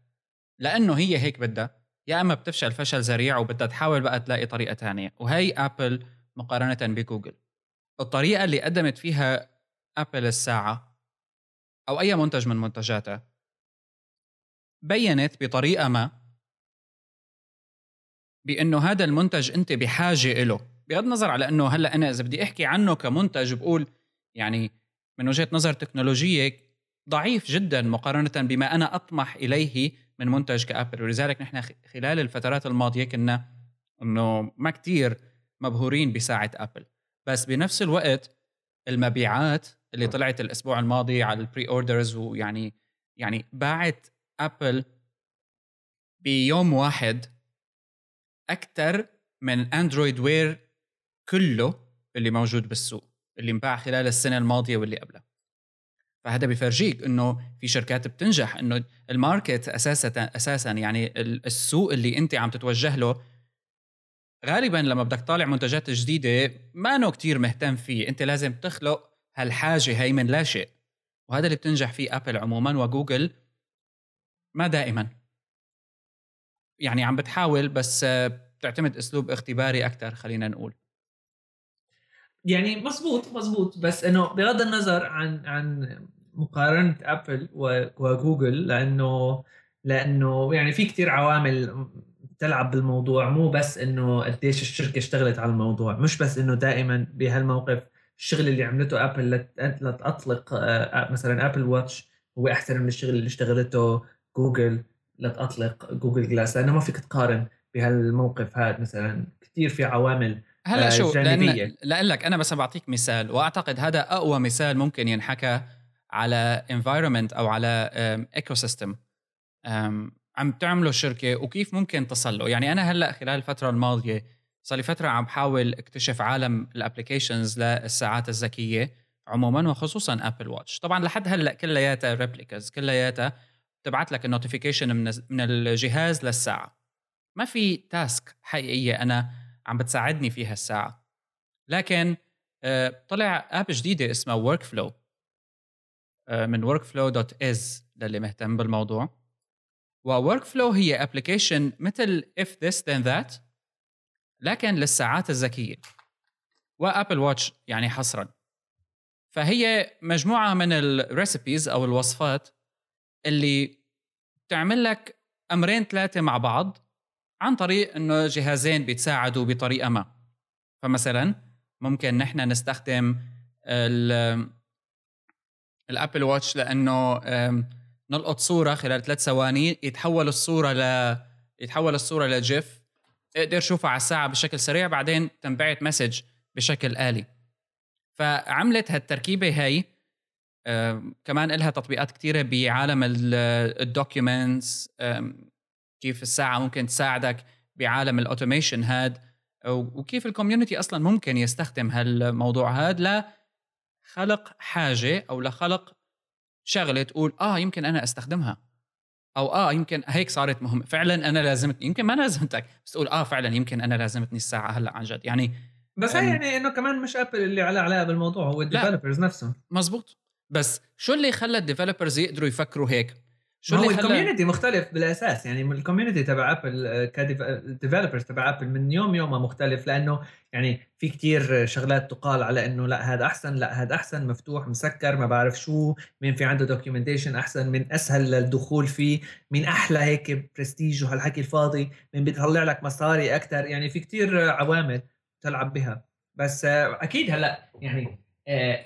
لأنه هي هيك بدها يا إما بتفشل فشل ذريع وبدها تحاول بقى تلاقي طريقة تانية. وهي ابل مقارنة بجوجل. الطريقة اللي قدمت فيها ابل الساعة أو أي منتج من منتجاتها بينت بطريقة ما بأنه هذا المنتج أنت بحاجة له بغض النظر على أنه هلأ أنا إذا بدي أحكي عنه كمنتج بقول يعني من وجهة نظر تكنولوجية ضعيف جدا مقارنة بما أنا أطمح إليه من منتج كأبل. ولذلك نحن خلال الفترات الماضية كنا إنه ما كتير مبهورين بساعة ابل بس بنفس الوقت المبيعات اللي طلعت الأسبوع الماضي على ال pre-orders ويعني يعني باعت ابل بيوم واحد أكثر من Android Wear كله اللي موجود بالسوق اللي انباع خلال السنة الماضية واللي قبلها. فهذا بيفرجيك إنه في شركات بتنجح إنه ال market أساسا أساسا يعني السوق اللي أنت عم تتوجه له غالبا لما بدك طالع منتجات جديدة ما إنه كثير مهتم فيه أنت لازم تخلق هالحاجة هي من لا شيء. وهذا اللي بتنجح فيه ابل عموما وجوجل ما دائما. يعني عم بتحاول بس بتعتمد أسلوب اختباري أكثر خلينا نقول. يعني مزبوط مزبوط. بس إنه بغض النظر عن عن مقارنة ابل وجوجل لأنه لأنه يعني في كتير عوامل تلعب بالموضوع مو بس إنه قديش الشركة اشتغلت على الموضوع مش بس إنه دائما بهالموقف الشغل اللي عملته ابل لتطلق آه، مثلا Apple Watch هو أحسن من الشغل اللي اشتغلته جوجل لتطلق Google Glass لأنه ما فيك تقارن بهالموقف هذا مثلا. كثير في عوامل هلا آه، شو لأن لك أنا بس بعطيك مثال وأعتقد هذا أقوى مثال ممكن ينحكى على environment أو على ecosystem عم تعمله شركة وكيف ممكن تصل له يعني أنا هلأ خلال الفترة الماضية صار لي فترة عم بحاول أكتشف عالم ال applications للساعات الذكية عموما وخصوصا Apple Watch طبعا لحد هلأ كلياتها replicas كلياتها تبعت لك ال notification من من الجهاز للساعة. ما في task حقيقية أنا عم بتساعدني فيها الساعة. لكن آه، طلع app جديدة اسمها Workflow من workflow.is للي مهتم بالموضوع. و Workflow هي application مثل if this then that لكن للساعات الذكية. و Apple Watch يعني حصرا. فهي مجموعة من ال recipes أو الوصفات اللي بتعمل لك أمرين ثلاثة مع بعض عن طريق إنه جهازين بيتساعدوا بطريقة ما. فمثلا ممكن نحن نستخدم ال Apple Watch لأنه نلقط صورة خلال ثلاث ثواني. يتحول الصورة ل يتحول الصورة ل GIF أقدر شوفها على الساعة بشكل سريع بعدين تنبعت message بشكل آلي. فعملت هالتركيبة هاي كمان لها تطبيقات كثيره بعالم ال documents كيف الساعة ممكن تساعدك بعالم ال automation هاد. وكيف ال community أصلا ممكن يستخدم هالموضوع هذا لخلق حاجة أو لخلق شغله تقول آه يمكن أنا أستخدمها. أو آه يمكن هيك صارت مهمة. فعلا أنا لازمتني. يمكن ما لازمتك. بس تقول آه فعلا يمكن أنا لازمتني الساعة هلأ عن جد. يعني بس هي يعني إنه كمان مش ابل اللي على علاقه بالموضوع هو ال developers نفسهم. مزبوط. بس شو اللي خلى ال developers يقدروا يفكروا هيك؟ شو هو الكوميونتي مختلف بالأساس. يعني ال community تبع ابل ك developers تبع ابل من يوم يوم مختلف لأنه يعني في كتير شغلات تقال على إنه لا هذا أحسن لا هذا أحسن مفتوح مسكر ما بعرف شو مين في عنده documentation أحسن من أسهل للدخول فيه مين أحلى هيك برستيج وهالحكي الفاضي مين بيطلع لك مصاري أكثر يعني في كتير عوامل تلعب بها. بس أكيد هلأ يعني آه،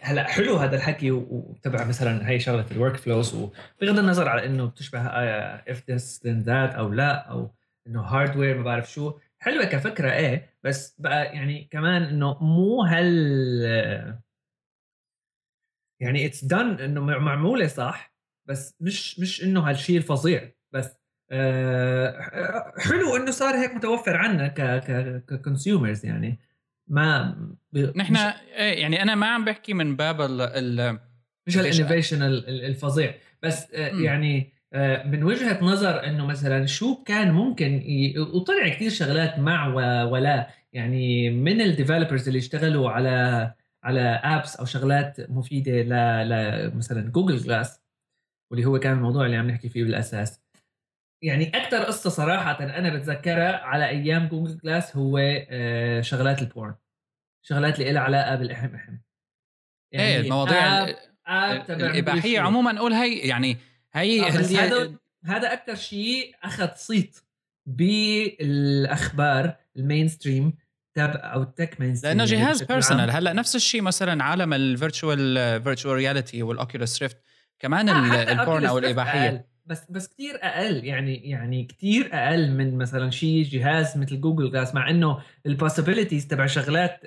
هلا حلو هذا الحكي وتبع مثلا هي شغلة ال workflows وبغض النظر على إنه بتشبه if this then that أو لا أو إنه hardware ما بعرف شو. حلوة كفكرة إيه بس بقى يعني كمان إنه مو هال يعني it's done إنه معمولة صح بس مش مش إنه هالشيء الفظيع بس آه حلو إنه صار هيك متوفر عنا ك consumers يعني. ما نحن إيه يعني أنا ما عم بحكي من باب ال ال مش ال innovation الفظيع بس آه، م. يعني آه، من وجهة نظر إنه مثلا شو كان ممكن ي... وطلع كثير شغلات مع ولا يعني من ال developers اللي اشتغلوا على على apps أو شغلات مفيدة ل... ل مثلا Google Glass واللي هو كان الموضوع اللي عم نحكي فيه بالأساس يعني أكثر قصة صراحة أنا بتذكرها على أيام Google Glass هو آه، شغلات ال porn شغلات اللي لها علاقة بالاحم احم يعني إيه المواضيع آب آب الإباحية عموما نقول هي يعني هي آه، هذا هذا أكثر شيء أخذ صيت بالأخبار ال mainstream تبع أو ال tech mainstream لأنه جهاز personal هلأ نفس الشيء مثلا عالم ال virtual virtual reality وال Oculus Rift كمان آه ال porn أو الإباحية. بس بس كثير أقل يعني يعني كثير أقل من مثلا شيء جهاز مثل Google Glass مع إنه ال possibilities تبع شغلات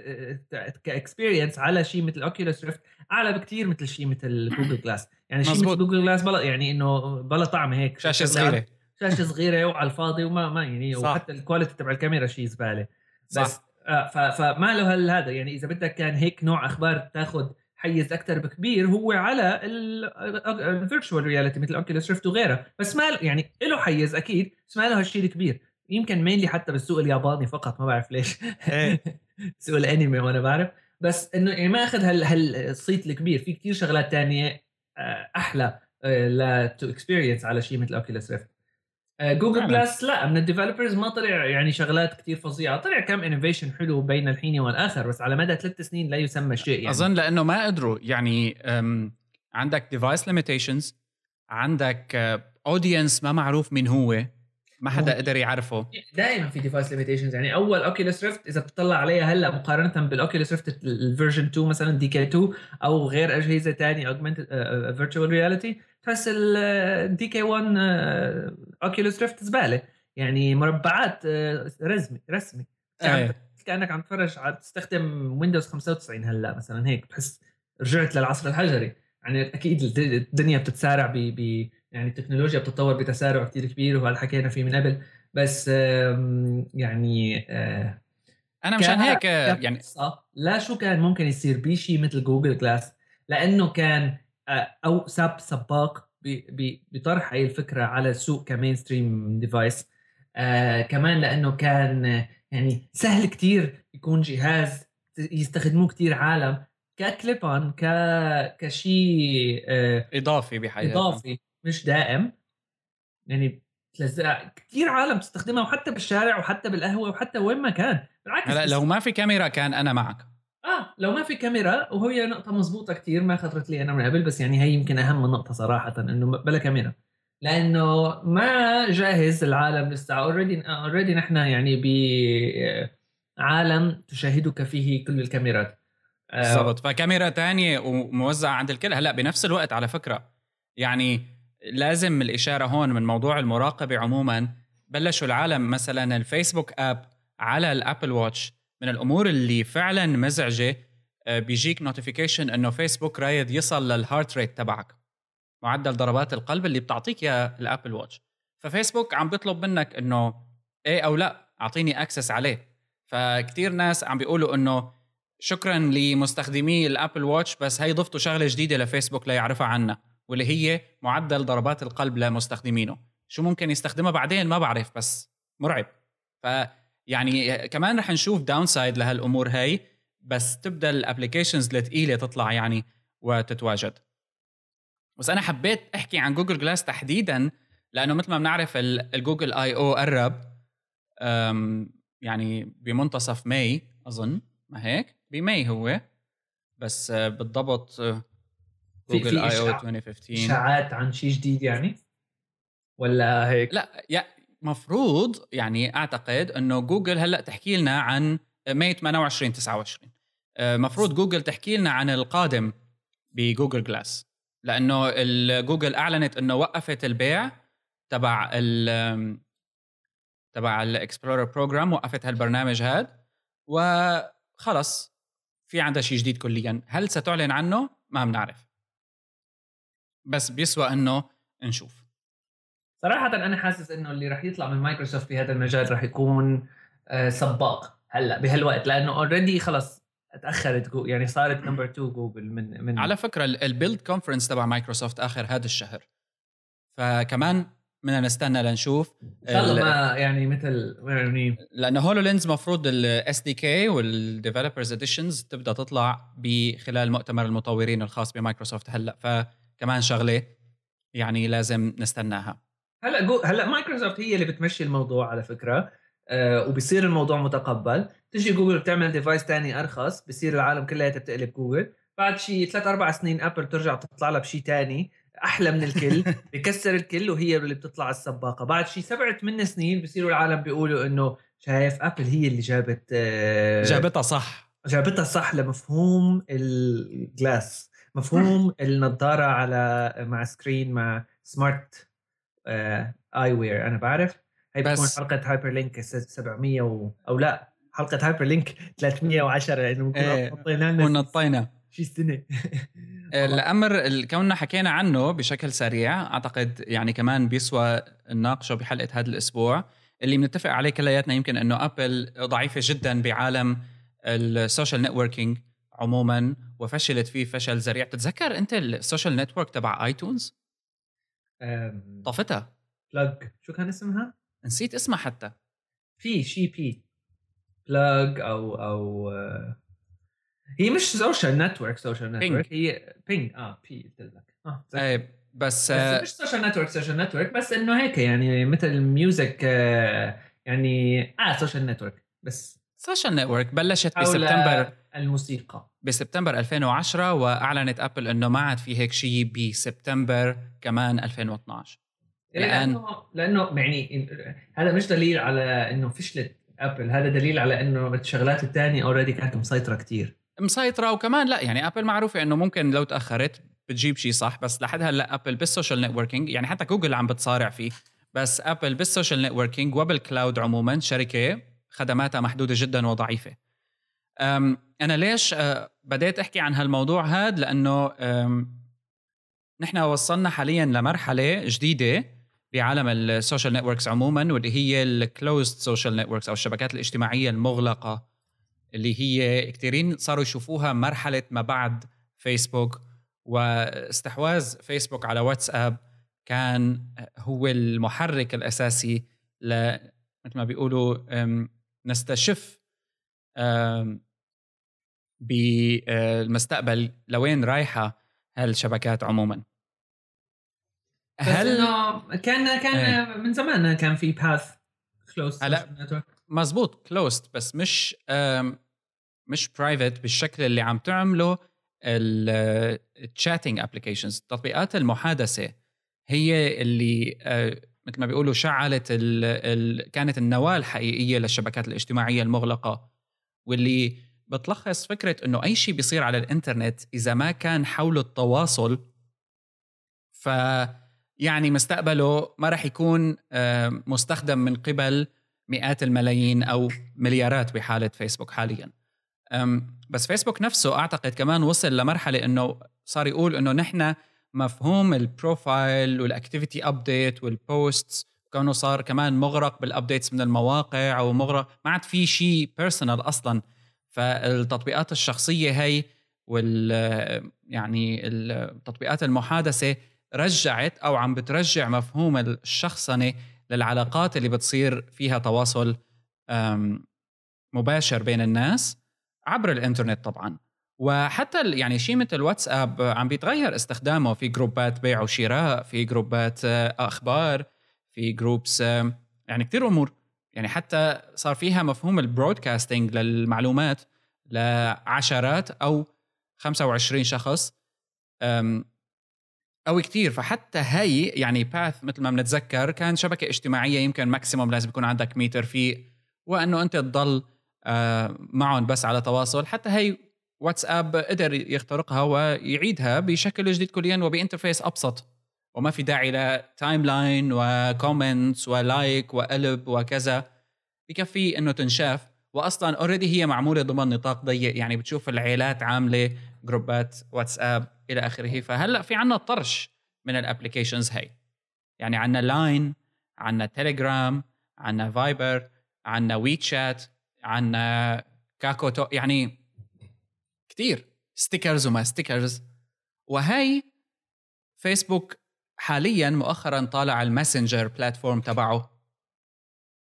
ك experience على شيء مثل Oculus Rift أعلى بكثير مثل شيء مثل Google Glass يعني شيء مثل Google Glass بلا يعني إنه بلا طعم هيك شاشة صغيرة. شاشة صغيرة وعلى الفاضي وما ما يعني صح. وحتى ال quality تبع الكاميرا شيء زبالة. بس صح. آه فما له هذا. يعني إذا بدك كان هيك نوع أخبار تاخذ حيز أكثر بكبير هو على ال virtual reality مثل Oculus Rift وغيرها بس ما يعني له حيز أكيد بس ما له هالشيء الكبير. يمكن mainly حتى بالسوق الياباني فقط ما بعرف ليش. إيه. سوق الأنمي وأنا بعرف. بس إنه يعني ما أخذ هال هالصيت الكبير. في كثير شغلات تانية آه، أحلى آه، لا to experience على شيء مثل Oculus Rift Google Glass لا من ال developers ما طلع يعني شغلات كثير فظيعة. طلع كم innovation حلو بين الحين والآخر بس على مدى ثلاث سنين لا يسمى شيء يعني. أظن لأنه ما قدروا يعني عندك device limitations عندك اودينس آه، ما معروف مين هو. ما حدا قدر يعرفه. دائما في device limitations يعني أول Oculus Rift إذا بتطلع عليها هلأ مقارنة بال Oculus Rift ال version 2 مثلا DK2 أو غير أجهزة ثانية augmented virtual reality تحس ال DK1 Oculus Rift زبالة. يعني مربعات uh, رسمي رسمي. أيه. كأنك عم تتفرج على تستخدم Windows 95 هلأ مثلا هيك بتحس رجعت للعصر الحجري. يعني أكيد الدنيا بتتسارع ب يعني التكنولوجيا بتتطور بتسارع كثير كبير وهذا حكينا فيه من قبل. بس يعني آه، أنا مشان هيك يعني لا شو كان ممكن يصير بشيء مثل Google Glass لأنه كان آه، أو سب سباق بطرح هاي الفكرة على السوق ك mainstream device. آه كمان لأنه كان يعني سهل كتير يكون جهاز يستخدموه كتير عالم ككليب ك كشيء آه إضافي بحياتهم إضافي. مش دائم. يعني تلزق كثير عالم تستخدمها وحتى بالشارع وحتى بالقهوة وحتى وين ما كان. بالعكس هلا لو ما في كاميرا كان أنا معك. آه لو ما في كاميرا وهي نقطة مضبوطة كثير ما خطرت لي أنا من قبل بس يعني هي يمكن أهم نقطة صراحة إنه بلا كاميرا. لأنه ما جاهز العالم لسه. already already نحن يعني بعالم تشاهدك فيه كل الكاميرات. آه، بالضبط. فكاميرا تانية وموزعة عند الكل. هلا بنفس الوقت على فكرة يعني لازم الإشارة هون من موضوع المراقبة عموما. بلشوا العالم مثلا الفيسبوك app على ال Apple Watch. من الأمور اللي فعلا مزعجة آه، بيجيك notification إنه فيسبوك رايد يصل لل heart rate تبعك. معدل ضربات القلب اللي بتعطيك ياه ال Apple Watch. ففيسبوك عم بيطلب منك إنه إيه أو لا أعطيني access عليه. فكتير ناس عم بيقولوا إنه شكرا لمستخدمي ال Apple Watch بس هيك ضفتوا شغلة جديدة لفيسبوك ليعرفها عنا واللي هي معدل ضربات القلب لمستخدمينه. شو ممكن يستخدمها بعدين؟ ما بعرف بس مرعب. فيعني كمان رح نشوف downside لهالأمور هاي بس تبدأ ال applications الثقيله تطلع يعني وتتواجد. بس أنا حبيت أحكي عن Google Glass تحديدا لأنه مثل ما بنعرف ال Google I/O قرب يعني بمنتصف May أظن ما هيك؟ ب May هو. بس بالضبط Google I/O 2015 إشاعات عن شيء جديد يعني؟ ولا هيك؟ لا يا مفروض يعني أعتقد إنه جوجل هلأ تحكي لنا عن May 28 29 مفروض جوجل تحكي لنا عن القادم ب Google Glass لأنه جوجل أعلنت إنه وقفت البيع تبع ال تبع ال Explorer Program وقفت هالبرنامج هذا وخلص في عندها شيء جديد كليا. هل ستعلن عنه؟ ما بنعرف. بس بيسوى إنه نشوف. صراحة أنا حاسس إنه اللي راح يطلع من مايكروسوفت في هذا المجال راح يكون آه، سباق هلأ بهالوقت لأنه already خلص تأخرت جو يعني صارت number 2 جوجل من من على فكرة ال Build conference تبع مايكروسوفت آخر هذا الشهر. فكمان بدنا نستنى لنشوف إن شاء الله ما يعني مثل يعني لأنه HoloLens مفروض ال SDK وال developers editions تبدأ تطلع بخلال مؤتمر المطورين الخاص بمايكروسوفت هلأ. ف كمان شغلة يعني لازم نستناها. هلا جو هلا مايكروسوفت هي اللي بتمشي الموضوع على فكرة. آه وبصير الموضوع متقبل. تجي جوجل بتعمل device تاني أرخص بصير العالم كلها بتقلب جوجل بعد شيء ثلاث أربع سنين ابل ترجع تطلع لها بشيء تاني أحلى من الكل بكسر الكل وهي اللي بتطلع السباقة. بعد شيء سبعة ثمان سنين بصيروا العالم بيقولوا إنه شايف ابل هي اللي جابت آه جابتها صح. جابتها صح لمفهوم ال glass مفهوم النظاره على مع screen مع smart eyewear أنا بعرف. هي بتكون حلقة Hyperlink 700 و... أو لا حلقة Hyperlink 310 لأنه بنكون إيه ونطينا. شي سنة. الامر كوننا حكينا عنه بشكل سريع أعتقد يعني كمان بيسوى نناقشه بحلقة هذا الأسبوع. اللي بنتفق عليه كلياتنا يمكن إنه ابل ضعيفة جدا بعالم ال social networking عموما وفشلت فيه فشل ذريع. بتتذكر أنت ال social network تبع iTunes طفتها بلاج شو كان اسمها؟ نسيت اسمها حتى. في شي بي. بلاج أو أو آه، هي مش social network social network هي Ping آه بي قلت لك. آه إيه بس, بس آه، مش social network social network بس إنه هيك يعني مثل music آه، يعني آه social network بس social network بلشت بسبتمبر الموسيقى. بسبتمبر 2010 وأعلنت أبل إنه ما عاد في هيك شيء بسبتمبر كمان 2012 لأنه لأنه يعني هذا مش دليل على إنه فشلت أبل هذا دليل على إنه الشغلات الثانية already كانت مسيطرة كتير. مسيطرة وكمان لا يعني أبل معروفة إنه ممكن لو تأخرت بتجيب شيء صح بس لحد هلأ أبل بال social networking يعني حتى جوجل عم بتصارع فيه بس أبل بال social networking وبال cloud عموما شركة خدماتها محدودة جدا وضعيفة. أنا ليش أه، بديت أحكي عن هالموضوع هذا لأنه نحن وصلنا حاليا لمرحلة جديدة بعالم ال social networks عموما واللي هي ال closed social networks أو الشبكات الاجتماعية المغلقة اللي هي كثيرين صاروا يشوفوها مرحلة ما بعد فيسبوك واستحواذ فيسبوك على واتساب كان هو المحرك الأساسي ل مثل ما بيقولوا نستشف بالمستقبل لوين رايحة هالشبكات عموما. هل كان كان إيه. من زمان كان في Path closed هلا مزبوط closed بس مش مش private بالشكل اللي عم تعمله ال chatting applications تطبيقات المحادثة هي اللي آه، مثل ما بيقولوا شعلت ال ال كانت النواة الحقيقية للشبكات الاجتماعية المغلقة واللي بتلخص فكرة إنه أي شيء بيصير على الإنترنت إذا ما كان حوله التواصل ف يعني مستقبله ما راح يكون آه، مستخدم من قبل مئات الملايين أو مليارات بحالة فيسبوك حاليا. بس فيسبوك نفسه أعتقد كمان وصل لمرحلة إنه صار يقول إنه نحن مفهوم ال profile وال activity update وال posts كونه صار كمان مغرق بال updates من المواقع أو مغرق ما عاد في شيء personal أصلا. فالتطبيقات الشخصية هي وال يعني التطبيقات المحادثة رجعت أو عم بترجع مفهوم الشخصنة للعلاقات اللي بتصير فيها تواصل مباشر بين الناس عبر الإنترنت طبعا. وحتى يعني شيء مثل واتساب عم بيتغير استخدامه في جروبات بيع وشراء في جروبات آه، أخبار في جروبس يعني كثير أمور. يعني حتى صار فيها مفهوم ال broadcasting للمعلومات لعشرات أو 25 شخص أو كثير فحتى هي يعني Path مثل ما بنتذكر كان شبكة اجتماعية يمكن maximum لازم يكون عندك 100 رفيق وأنه أنت تضل آه، معهم بس على تواصل. حتى هي واتساب قدر يخترقها ويعيدها بشكل جديد كليا وب interface أبسط. وما في داعي ل timeline و comments و like وقلب وكذا. بكفي إنه تنشاف. واصلا already هي معمولة ضمن نطاق ضيق. يعني بتشوف العائلات عاملة جروبات واتساب إلى آخره. فهلأ في عنا طرش من ال applications هي. يعني عنا Line عنا تيليجرام عنا Viber عنا WeChat عنا Kakao يعني كتير. stickers وما stickers وهي فيسبوك حاليا مؤخرا طالع ال Messenger platform تبعه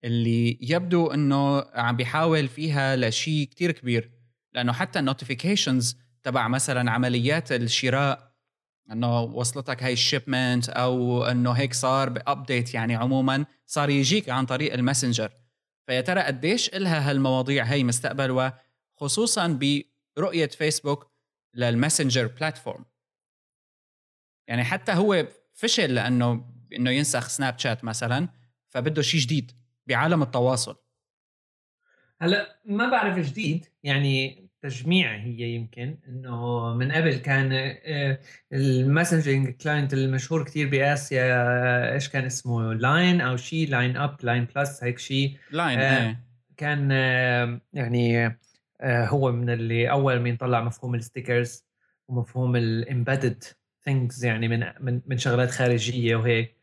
اللي يبدو إنه عم بيحاول فيها لشيء كتير كبير. لأنه حتى ال notifications تبع مثلا عمليات الشراء إنه وصلتك هاي ال shipment أو إنه هيك صار ب update يعني عموما صار يجيك عن طريق ال Messenger فيا ترى قديش إلها هالمواضيع هي مستقبل وخصوصا برؤية فيسبوك لل Messenger platform يعني حتى هو فشل لأنه إنه ينسخ Snapchat مثلا فبده شيء جديد بعالم التواصل. هلأ ما بعرف جديد يعني تجميع هي يمكن إنه من قبل كان آه، ال messaging client المشهور كثير بآسيا إيش كان اسمه؟ Line أو شيء Line app Line Plus هيك شيء Line آه كان آه يعني هو من اللي أول مين طلع مفهوم ال stickers ومفهوم ال embedded things يعني من من من شغلات خارجية وهيك.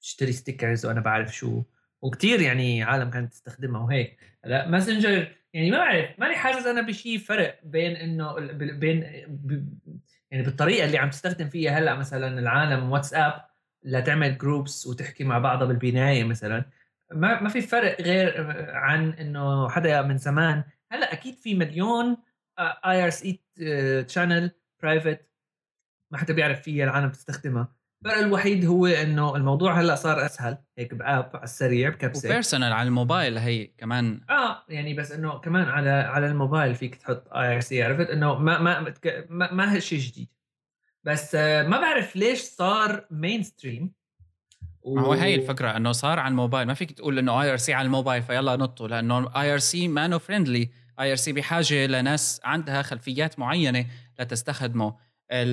تشتري stickers وأنا بعرف شو. وكثير يعني عالم كانت تستخدمها وهيك. لا Messenger يعني ما بعرف ماني حاسس أنا بشيء فرق بين إنه بين يعني بالطريقة اللي عم تستخدم فيها هلأ مثلا العالم واتساب لتعمل groups وتحكي مع بعضها بالبناية مثلا. ما ما في فرق غير عن إنه حدا من زمان هلأ أكيد في مليون IRC channel private ما حدا بيعرف فيها العالم بتستخدمها. الفرق الوحيد هو إنه الموضوع هلأ صار أسهل هيك ب app على السريع بكبسة. و personal على الموبايل هي كمان. آه يعني بس إنه كمان على على الموبايل فيك تحط IRC عرفت؟ إنه ما ما ما, ما هالشيء جديد. بس آه ما بعرف ليش صار mainstream ما هو هي الفكرة إنه صار على الموبايل. ما فيك تقول إنه IRC على الموبايل فيلا نطوا لأنه آي آر سي مانو فريندلي. آي آر سي بحاجة لناس عندها خلفيات معينة لتستخدمه.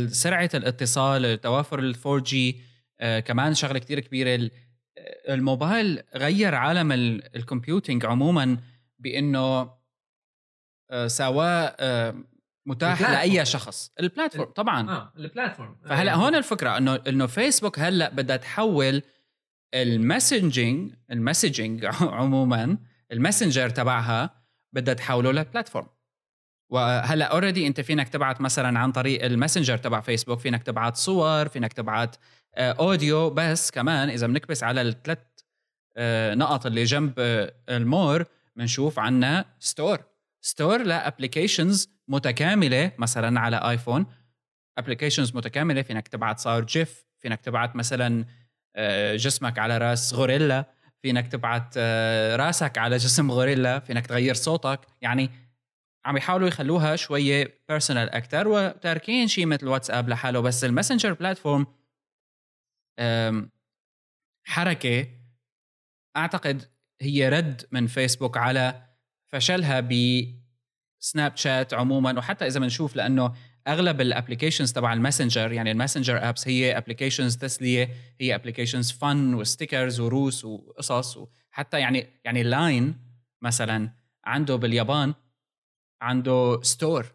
سرعة الاتصال توافر ال 4G آه كمان شغلة كتير كبيرة. الموبايل غير عالم ال computing عموما بإنه آه سواه آه متاح لأي شخص. ال platform طبعا. آه ال platform. فهلأ آه. هون الفكرة انه إنه فيسبوك هلأ بدها تحول ال messaging ال messaging عموما ال messenger تبعها بدها تحوله ل platform وهلأ already أنت فينك تبعت مثلا عن طريق ال messenger تبع فيسبوك فينك تبعت صور فينك تبعت audio آه، بس كمان إذا بنكبس على الثلاث آه، نقط اللي جنب آه، ال more بنشوف عنا store store ل applications متكاملة مثلا على ايفون applications متكاملة فينك تبعت صار GIF فينك تبعت مثلا جسمك على راس غوريلا فينك تبعت راسك على جسم غوريلا فينك تغير صوتك. يعني عم يحاولوا يخلوها شوية personal أكثر وتاركين شيء مثل واتساب لحاله. بس ال messenger platform حركة أعتقد هي رد من فيسبوك على فشلها ب سناب شات عموما وحتى إذا بنشوف لأنه أغلب ال applications تبع ال messenger يعني ال messenger apps هي applications تسلية هي applications fun و stickers وروس وقصص وحتى يعني يعني لاين مثلا عنده باليابان عنده store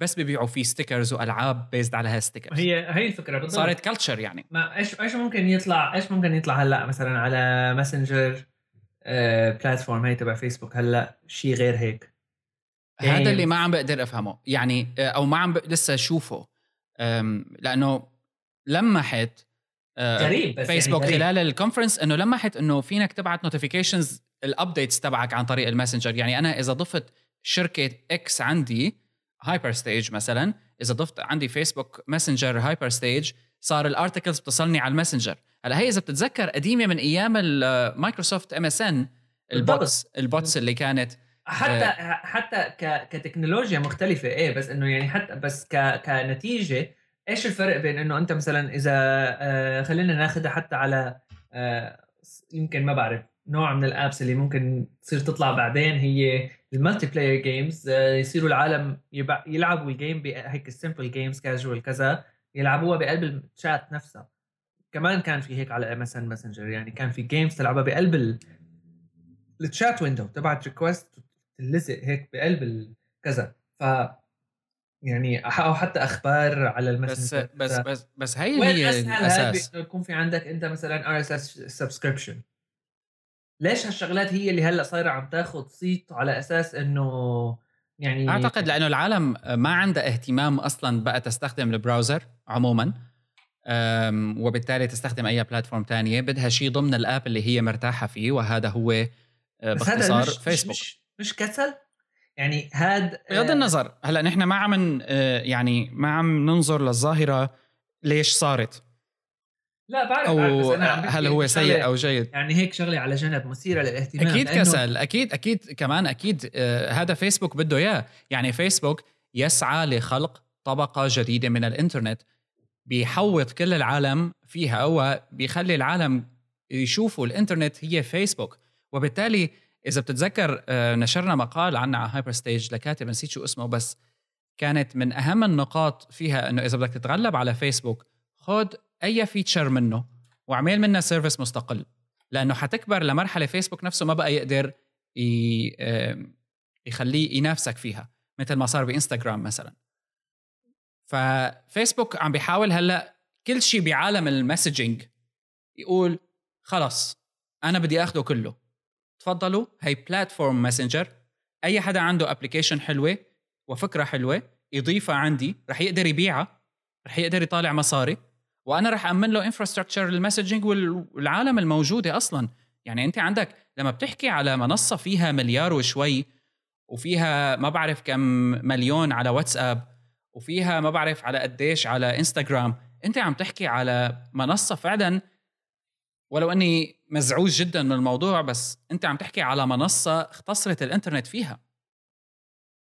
بس ببيعوا فيه stickers وألعاب بيزد على هال stickers هي هي الفكرة بالضبط. صارت culture يعني. ما إيش إيش ممكن يطلع إيش ممكن يطلع هلأ مثلا على messenger platform هي تبع فيسبوك هلأ شيء غير هيك. هذا اللي ما عم بقدر أفهمه. يعني آه، أو ما عم لسه اشوفه لأنه لمحت آه، غريب بس فيسبوك يعني خلال ال conference إنه لمحت إنه فينك تبعت notifications ال updates تبعك عن طريق ال messenger. يعني أنا إذا ضفت شركة X عندي هايبرستيج مثلا إذا ضفت عندي فيسبوك messenger هايبرستيج صار ال articles بتصلني على ال messenger. هلأ هي إذا بتتذكر قديمة من أيام المايكروسوفت MSN ال bots ال bots اللي كانت حتى آه. حتى كتكنولوجيا مختلفة إيه بس إنه يعني حتى بس كنتيجة إيش الفرق بين إنه أنت مثلا إذا آه خلينا ناخذها حتى على آه يمكن ما بعرف نوع من ال apps اللي ممكن تصير تطلع بعدين هي ال multiplayer games يصيروا العالم يلعبوا ال game هيك ال simple games casual كذا يلعبوها بقلب الشات نفسها كمان كان في هيك على MSN Messenger يعني كان في games تلعبها بقلب ال chat window تبعت request تلزق هيك بقلب كذا ف يعني أو حتى أخبار على ال messenger. بس بس بس بس هي هي الأساس. يكون في عندك أنت مثلا RSS subscription ليش هالشغلات هي اللي هلأ صايرة عم تاخذ صيت على أساس إنه يعني أعتقد لأنه العالم ما عندها اهتمام أصلا بقى تستخدم ال browser عموما. وبالتالي تستخدم أي platform تانية. بدها شيء ضمن ال app اللي هي مرتاحة فيه وهذا هو آه، باختصار مش فيسبوك مش, مش كسل؟ يعني هاد بغض النظر هلأ نحن ما عم آه، يعني ما عم ننظر للظاهرة ليش صارت. لا بعرف أو بس أنا هل هو سيء أو جيد. يعني هيك شغلة على جنب مثيرة للاهتمام أكيد كسل أكيد أكيد كمان أكيد آه هذا فيسبوك بده إياه. يعني فيسبوك يسعى لخلق طبقة جديدة من الإنترنت بيحوط كل العالم فيها وبيخلي العالم يشوفوا الإنترنت هي فيسبوك. وبالتالي إذا بتتذكر آه نشرنا مقال عنها على هايبرستيج لكاتب نسيت شو اسمه بس كانت من أهم النقاط فيها إنه إذا بدك تتغلب على فيسبوك خذ أي feature منه واعمل منه service مستقل. لأنه حتكبر لمرحلة فيسبوك نفسه ما بقى يقدر يخليه ينافسك فيها مثل ما صار بانستغرام مثلا. ففيسبوك عم بيحاول هلأ كل شيء بعالم ال messaging يقول خلص أنا بدي آخده كله. تفضلوا. هي platform messenger أي حدا عنده application حلوة وفكرة حلوة يضيفها عندي رح يقدر يبيعها رح يقدر يطالع مصاري. وأنا رح أمن له انفراستراكشر للمسجنج والعالم الموجودة أصلا. يعني أنت عندك لما بتحكي على منصة فيها مليار وشوي وفيها ما بعرف كم مليون على واتساب وفيها ما بعرف على قديش على إنستغرام أنت عم تحكي على منصة فعلا ولو أني مزعوج جدا من الموضوع بس أنت عم تحكي على منصة اختصرت الإنترنت فيها.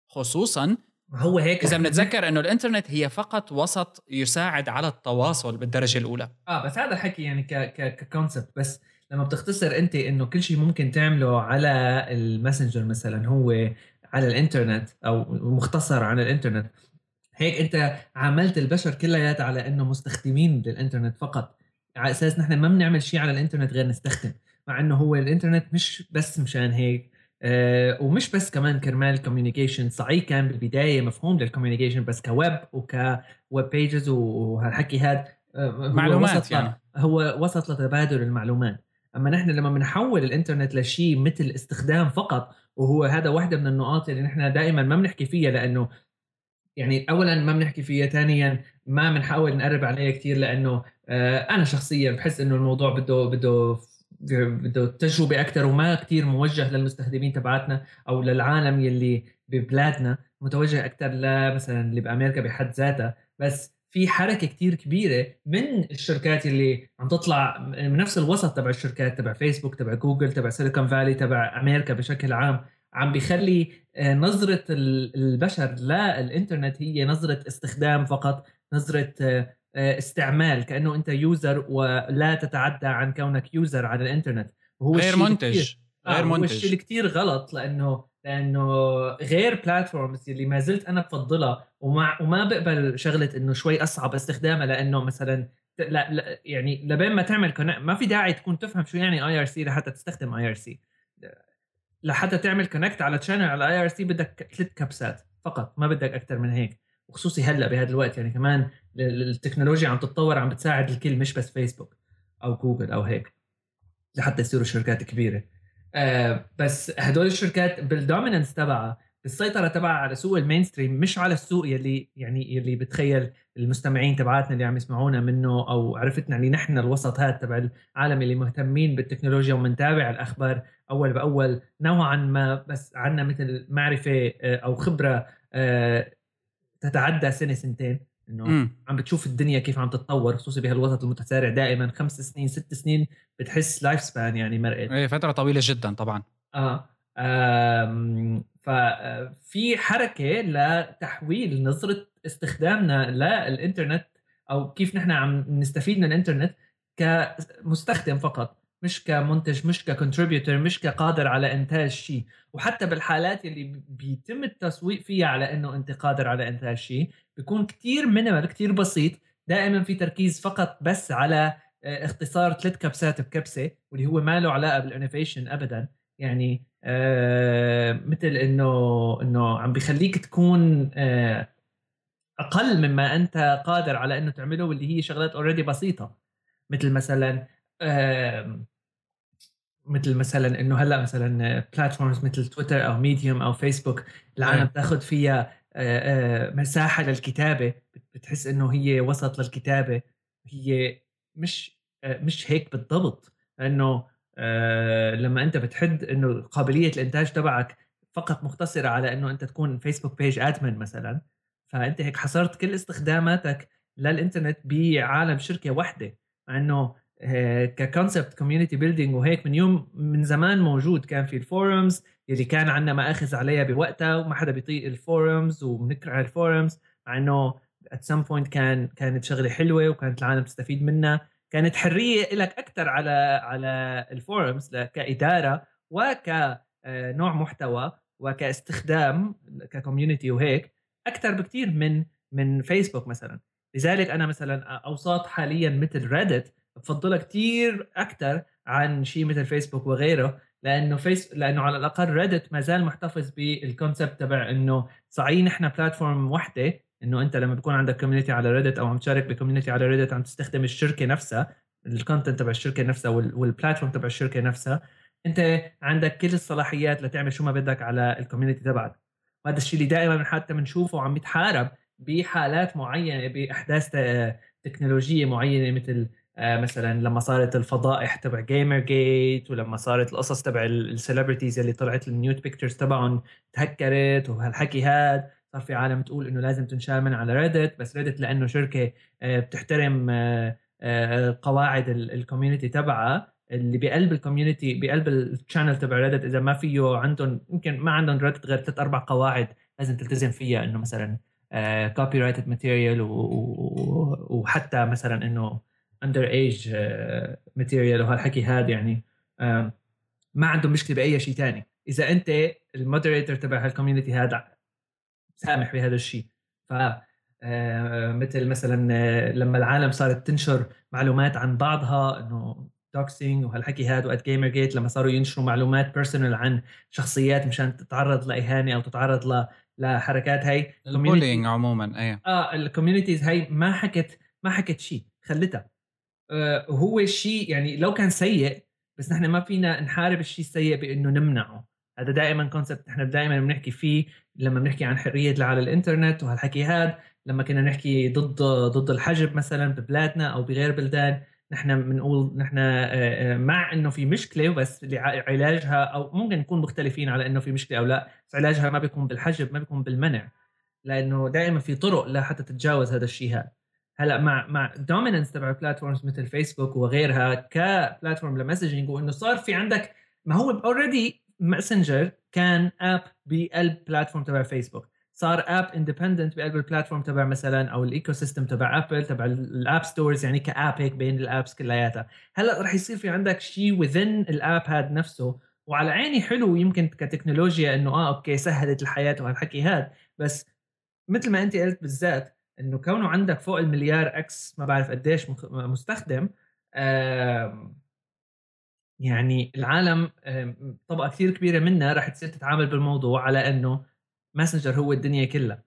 خصوصا هو هيك إذا بنتذكر إنه الإنترنت هي فقط وسط يساعد على التواصل بالدرجة الأولى. آه بس هذا الحكي يعني ك ك ك concept بس لما بتختصر أنت إنه كل شيء ممكن تعمله على ال messenger مثلا هو على الإنترنت أو مختصر عن الإنترنت هيك أنت عاملت البشر كلياتها على إنه مستخدمين للإنترنت فقط. على أساس نحن ما بنعمل شيء على الإنترنت غير نستخدم مع إنه هو الإنترنت مش بس مشان هيك آه ومش بس كمان كرمال communication صحيح كان بالبداية مفهوم لل communication بس ك web وك web pages وهالحكي هذا آه معلومات وسط يعني. هو وسط لتبادل المعلومات أما نحن لما بنحول الإنترنت لشيء مثل استخدام فقط وهو هذا واحدة من النقاط اللي نحن دائما ما بنحكي فيها لأنه يعني اولا ما بنحكي فيها ثانيا ما بنحاول نقرب عليها كثير لأنه أنا شخصيا بحس إنه الموضوع بده بده بده تجربة أكثر وما كثير موجه للمستخدمين تبعاتنا أو للعالم يلي ببلادنا متوجه أكثر لمثلا اللي بأمريكا بحد ذاتها. بس في حركة كتير كبيرة من الشركات اللي عم تطلع من نفس الوسط تبع الشركات تبع فيسبوك تبع جوجل تبع سيليكون فالي تبع أمريكا بشكل عام عم بيخلي آه، نظرة البشر للانترنت هي نظرة استخدام فقط نظرة آه، آه، استعمال كأنه أنت user ولا تتعدى عن كونك user على الإنترنت. وهو غير منتج غير منتج. الشيء اللي كثير غلط لأنه لأنه غير platforms اللي ما زلت أنا بفضلها وما وما بقبل شغلة إنه شوي أصعب استخدامها لأنه مثلا لا, لا يعني لبين ما تعمل connect ما في داعي تكون تفهم شو يعني اي ار سي لحتى تستخدم اي ار سي لحتى تعمل كونكت على تشانل على اي ار سي بدك ثلاث كبسات فقط ما بدك أكثر من هيك. وخصوصي هلأ بهذا الوقت يعني كمان التكنولوجيا عم تتطور عم بتساعد الكل مش بس فيسبوك أو جوجل أو هيك لحتى يصيروا شركات كبيرة. آه بس هدول الشركات بال dominance تبعها بالسيطرة تبعها على سوق ال mainstream مش على السوق يلي يعني يلي بتخيل المستمعين تبعاتنا اللي عم يسمعونا منه أو عرفتنا اللي نحن الوسط هذا تبع العالم اللي مهتمين بالتكنولوجيا ومنتابع الأخبار أول بأول نوعا ما بس عندنا مثل معرفة آه، أو خبرة آه، تتعدى سنة سنتين إنه عم بتشوف الدنيا كيف عم تتطور خصوصي بهالوسط المتسارع دائما خمس سنين ست سنين بتحس life span يعني مرقت. إيه فترة طويلة جدا طبعا. آه ففي حركة لتحويل نظرة استخدامنا للإنترنت أو كيف نحن عم نستفيد من الإنترنت كمستخدم فقط. مش كمنتج مش ك contributor مش كقادر على إنتاج شيء. وحتى بالحالات اللي بيتم التسويق فيها على إنه أنت قادر على إنتاج شيء بيكون كتير minimal كتير بسيط. دائما في تركيز فقط بس على آه، اختصار ثلاث كبسات بكبسة واللي هو ما له علاقة بال innovation ابدا. يعني آه مثل إنه إنه عم بخليك تكون آه أقل مما أنت قادر على إنه تعمله واللي هي شغلات already بسيطة. مثل مثلا مثل مثلا إنه هلأ مثلا platforms مثل تويتر أو ميديوم أو فيسبوك العالم تاخذ فيها آه، آه، مساحة للكتابة. بتحس إنه هي وسط للكتابة. هي مش آه، مش هيك بالضبط. لأنه لما أنت بتحد إنه قابلية الإنتاج تبعك فقط مقتصرة على إنه أنت تكون فيسبوك page admin مثلا فأنت هيك حصرت كل استخداماتك للإنترنت بعالم شركة واحدة. مع إنه ك concept community building وهيك من يوم من زمان موجود كان في ال forums يلي كان عندنا مآخذ عليها بوقتها وما حدا بيطيق ال forums وبنكره ال forums مع إنه at some point كان كانت شغلة حلوة وكانت العالم تستفيد منها. كانت حرية لك أكثر على على ال forums كإدارة وكنوع آه، محتوى وكاستخدام ك community وهيك أكثر بكثير من من فيسبوك مثلا. لذلك أنا مثلا أوساط حاليا مثل ريدت بفضلها كثير أكثر عن شيء مثل فيسبوك وغيره لأنه فيس لأنه على الأقل ريدت ما زال محتفظ بال concept تبع إنه صحيح نحن platform وحدة إنه أنت لما بيكون عندك community على ريدت أو عم تشارك ب community على ريدت عم تستخدم الشركة نفسها ال content تبع الشركة نفسها وال platform تبع الشركة نفسها أنت عندك كل الصلاحيات لتعمل شو ما بدك على ال community تبعك. وهذا الشيء اللي دائما حتى بنشوفه عم يتحارب بحالات معينة بأحداث تكنولوجية معينة مثل مثلا لما صارت الفضائح تبع جيمر جيت ولما صارت القصص تبع ال celebrities اللي طلعت ال nude pictures تبعهم تهكرت وهالحكي هاد. صار في عالم تقول إنه لازم تنشال من على ريدت بس ريدت لأنه شركة آه، بتحترم آه، قواعد ال community تبعها. اللي بقلب ال community بقلب ال channel تبع ريدت إذا ما فيه عندهم يمكن ما عندهم ريدت غير ثلاث أربع قواعد لازم تلتزم فيها. إنه مثلا copyrighted material وحتى مثلا إنه underage material وهالحكي هذا يعني ما عندهم مشكلة بأي شيء ثاني إذا أنت ال moderator تبع هال community هذا سامح بهذا الشيء. ف آه، مثل مثلا آه، لما العالم صارت تنشر معلومات عن بعضها إنه doxxing وهالحكي هذا وقت جيمر جيت لما صاروا ينشروا معلومات personal عن شخصيات مشان تتعرض لإهانة أو تتعرض ل لحركات هاي ال bullying عموما إيه. آه ال communities هاي ما حكت ما حكت شيء خلتها. هو شيء يعني لو كان سيء بس نحن ما فينا نحارب الشيء السيء بإنه نمنعه. هذا دائما concept نحن دائما بنحكي فيه لما بنحكي عن حرية على الإنترنت وهالحكي هذا. لما كنا نحكي ضد ضد الحجب مثلا ببلادنا أو بغير بلدان نحن بنقول نحن آه، آه، مع إنه في مشكلة بس علاجها أو ممكن نكون مختلفين على إنه في مشكلة أو لا بس علاجها ما بيكون بالحجب ما بيكون بالمنع. لأنه دائما في طرق لحتى تتجاوز هذا الشيء هذا. هلا مع مع dominance تبع platforms مثل فيسبوك وغيرها ك platform ل messaging وانه صار في عندك ما هو already ماسنجر كان app بقلب platform تبع فيسبوك صار app independent بقلب ال platform تبع مثلا أو ال ecosystem تبع ابل تبع ال app stores يعني ك app هيك بين ال apps كلياتها. هلا رح يصير في عندك شيء within ال app هاد نفسه. وعلى عيني حلو يمكن كتكنولوجيا إنه آه okay سهلت الحياة وهالحكي هاد. بس مثل ما أنت قلت بالذات إنه كونه عندك فوق المليار x ما بعرف قديش مستخدم يعني العالم طبقة كثير كبيرة منها رح تصير تتعامل بالموضوع على إنه ماسنجر هو الدنيا كلها.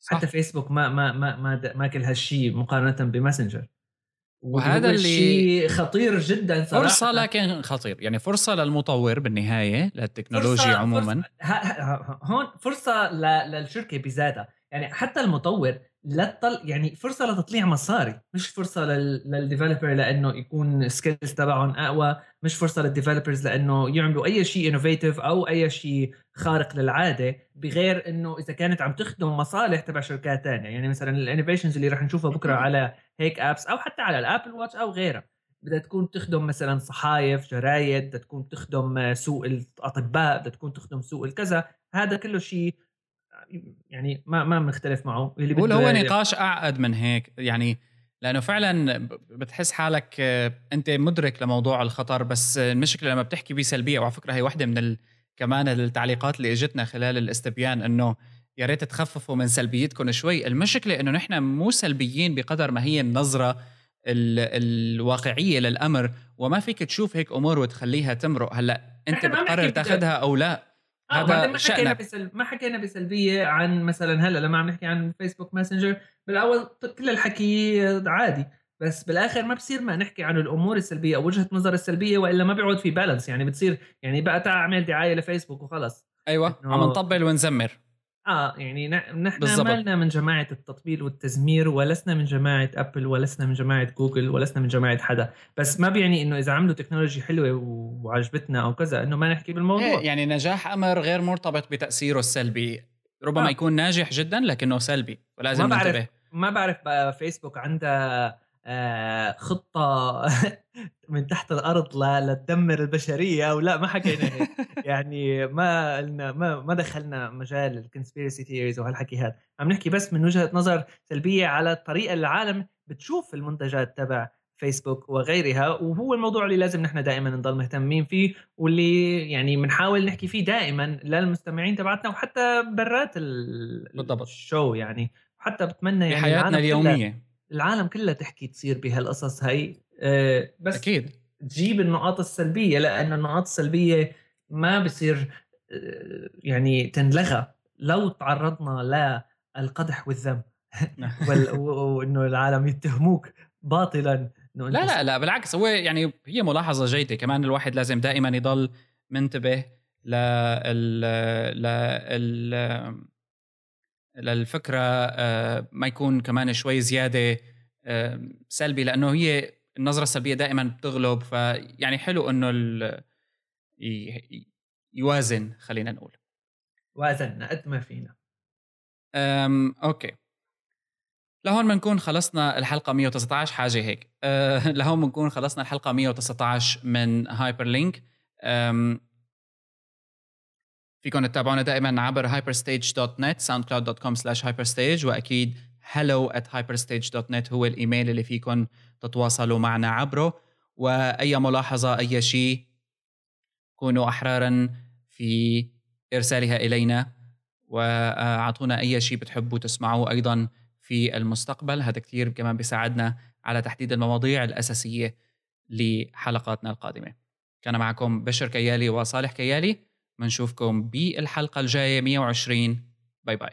صح. حتى فيسبوك ما ما ما ما, ما كل هالشيء مقارنة بماسنجر وهذا اللي خطير جدا صراحة. فرصة لكن خطير. يعني فرصة للمطور بالنهاية للتكنولوجيا فرصة عموما. فرصة هون فرصة للشركة بذاتها يعني حتى المطور لتطل يعني فرصة لتطليع مصاري مش فرصة لل developer لأنه يكون skills تبعهم أقوى مش فرصة لل developers لأنه يعملوا أي شيء innovative أو أي شيء خارق للعادة بغير إنه إذا كانت عم تخدم مصالح تبع شركات ثانية يعني مثلا ال innovations اللي رح نشوفها بكرة على هيك ابس أو حتى على الأبل واتش أو غيرها. بدها تكون تخدم مثلا صحايف جرايد بدها تكون تخدم سوق الأطباء بدها تكون تخدم سوق الكذا هذا كله شيء يعني ما ما بنختلف معه. اللي بده هو نقاش أعقد من هيك يعني لأنه فعلا بتحس حالك آه، أنت مدرك لموضوع الخطر بس المشكلة لما بتحكي بسلبيه وعلى فكرة هي واحدة من ال... كمان التعليقات اللي إجتنا خلال الاستبيان إنه يا ريت تخففوا من سلبيتكم شوي. المشكلة إنه نحن مو سلبيين بقدر ما هي النظرة ال... الواقعية للأمر وما فيك تشوف هيك أمور وتخليها تمرق. هلأ أنت بتقرر تاخذها أو لا؟ آه هذا ما حكينا بسل... ما حكينا بسلبية عن مثلا هلأ لما عم نحكي عن فيسبوك ماسنجر بالأول كل الحكي عادي بس بالآخر ما بصير ما نحكي عن الأمور السلبية أو وجهة نظر السلبية وإلا ما بيعود في balance يعني بتصير يعني بقى تعال اعمل دعاية لفيسبوك وخلص. أيوه عم نطبل ونزمر. آه يعني نحن مالنا من جماعة التطبيل والتزمير ولسنا من جماعة ابل ولسنا من جماعة جوجل ولسنا من جماعة حدا. بس ما بيعني إنه إذا عملوا technology حلوة وعجبتنا أو كذا إنه ما نحكي بالموضوع. إيه يعني نجاح أمر غير مرتبط بتأثيره السلبي. ربما آه. يكون ناجح جدا لكنه سلبي ولازم ما ننتبه. ما بعرف بقى فيسبوك عندها خطة من تحت الأرض لتدمر البشرية أو لا ما حكينا هيك. يعني ما قلنا ما ما دخلنا مجال ال conspiracy theories وهالحكي هذا. عم نحكي بس من وجهة نظر سلبية على الطريقة اللي العالم بتشوف المنتجات تبع فيسبوك وغيرها وهو الموضوع اللي لازم نحن دائما نضل مهتمين فيه واللي يعني بنحاول نحكي فيه دائما للمستمعين تبعتنا وحتى برات بالضبط. الشو يعني. حتى بتمنى يعني حياتنا اليومية. العالم كلها تحكي تصير بهالقصص هاي. آه، بس أكيد. تجيب النقاط السلبية لأنه النقاط السلبية ما بصير آه، يعني تنلغى. لو تعرضنا القدح والذم وإنه العالم يتهموك باطلا لا لا لا بالعكس هو يعني هي ملاحظة جيدة. كمان الواحد لازم دائما يضل منتبه لل لل للفكرة آه، ما يكون كمان شوي زيادة آه، سلبي لأنه هي النظرة السلبية دائما بتغلب فيعني حلو إنه يوازن خلينا نقول. وازن قد ما فينا. أم okay. لهون بنكون خلصنا الحلقة 119 حاجة هيك. أه لهون بنكون خلصنا الحلقة 119 من هايبر لينك فيكم تتابعونا دائما عبر hyperstage.net soundcloud.com slash hyperstage وأكيد hello at hyperstage.net هو الإيميل اللي فيكم تتواصلوا معنا عبره. وأي ملاحظة أي شيء كونوا أحرارا في إرسالها إلينا. وأعطونا أي شيء بتحبوا تسمعوه أيضا في المستقبل. هذا كثير كمان بيساعدنا على تحديد المواضيع الأساسية لحلقاتنا القادمة. كان معكم بشر كيالي وصالح كيالي. بنشوفكم بالحلقة الجاية 120 باي باي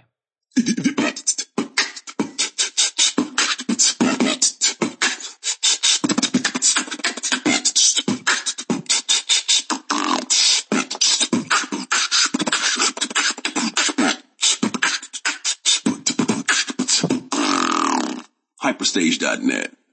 hyperstage.net.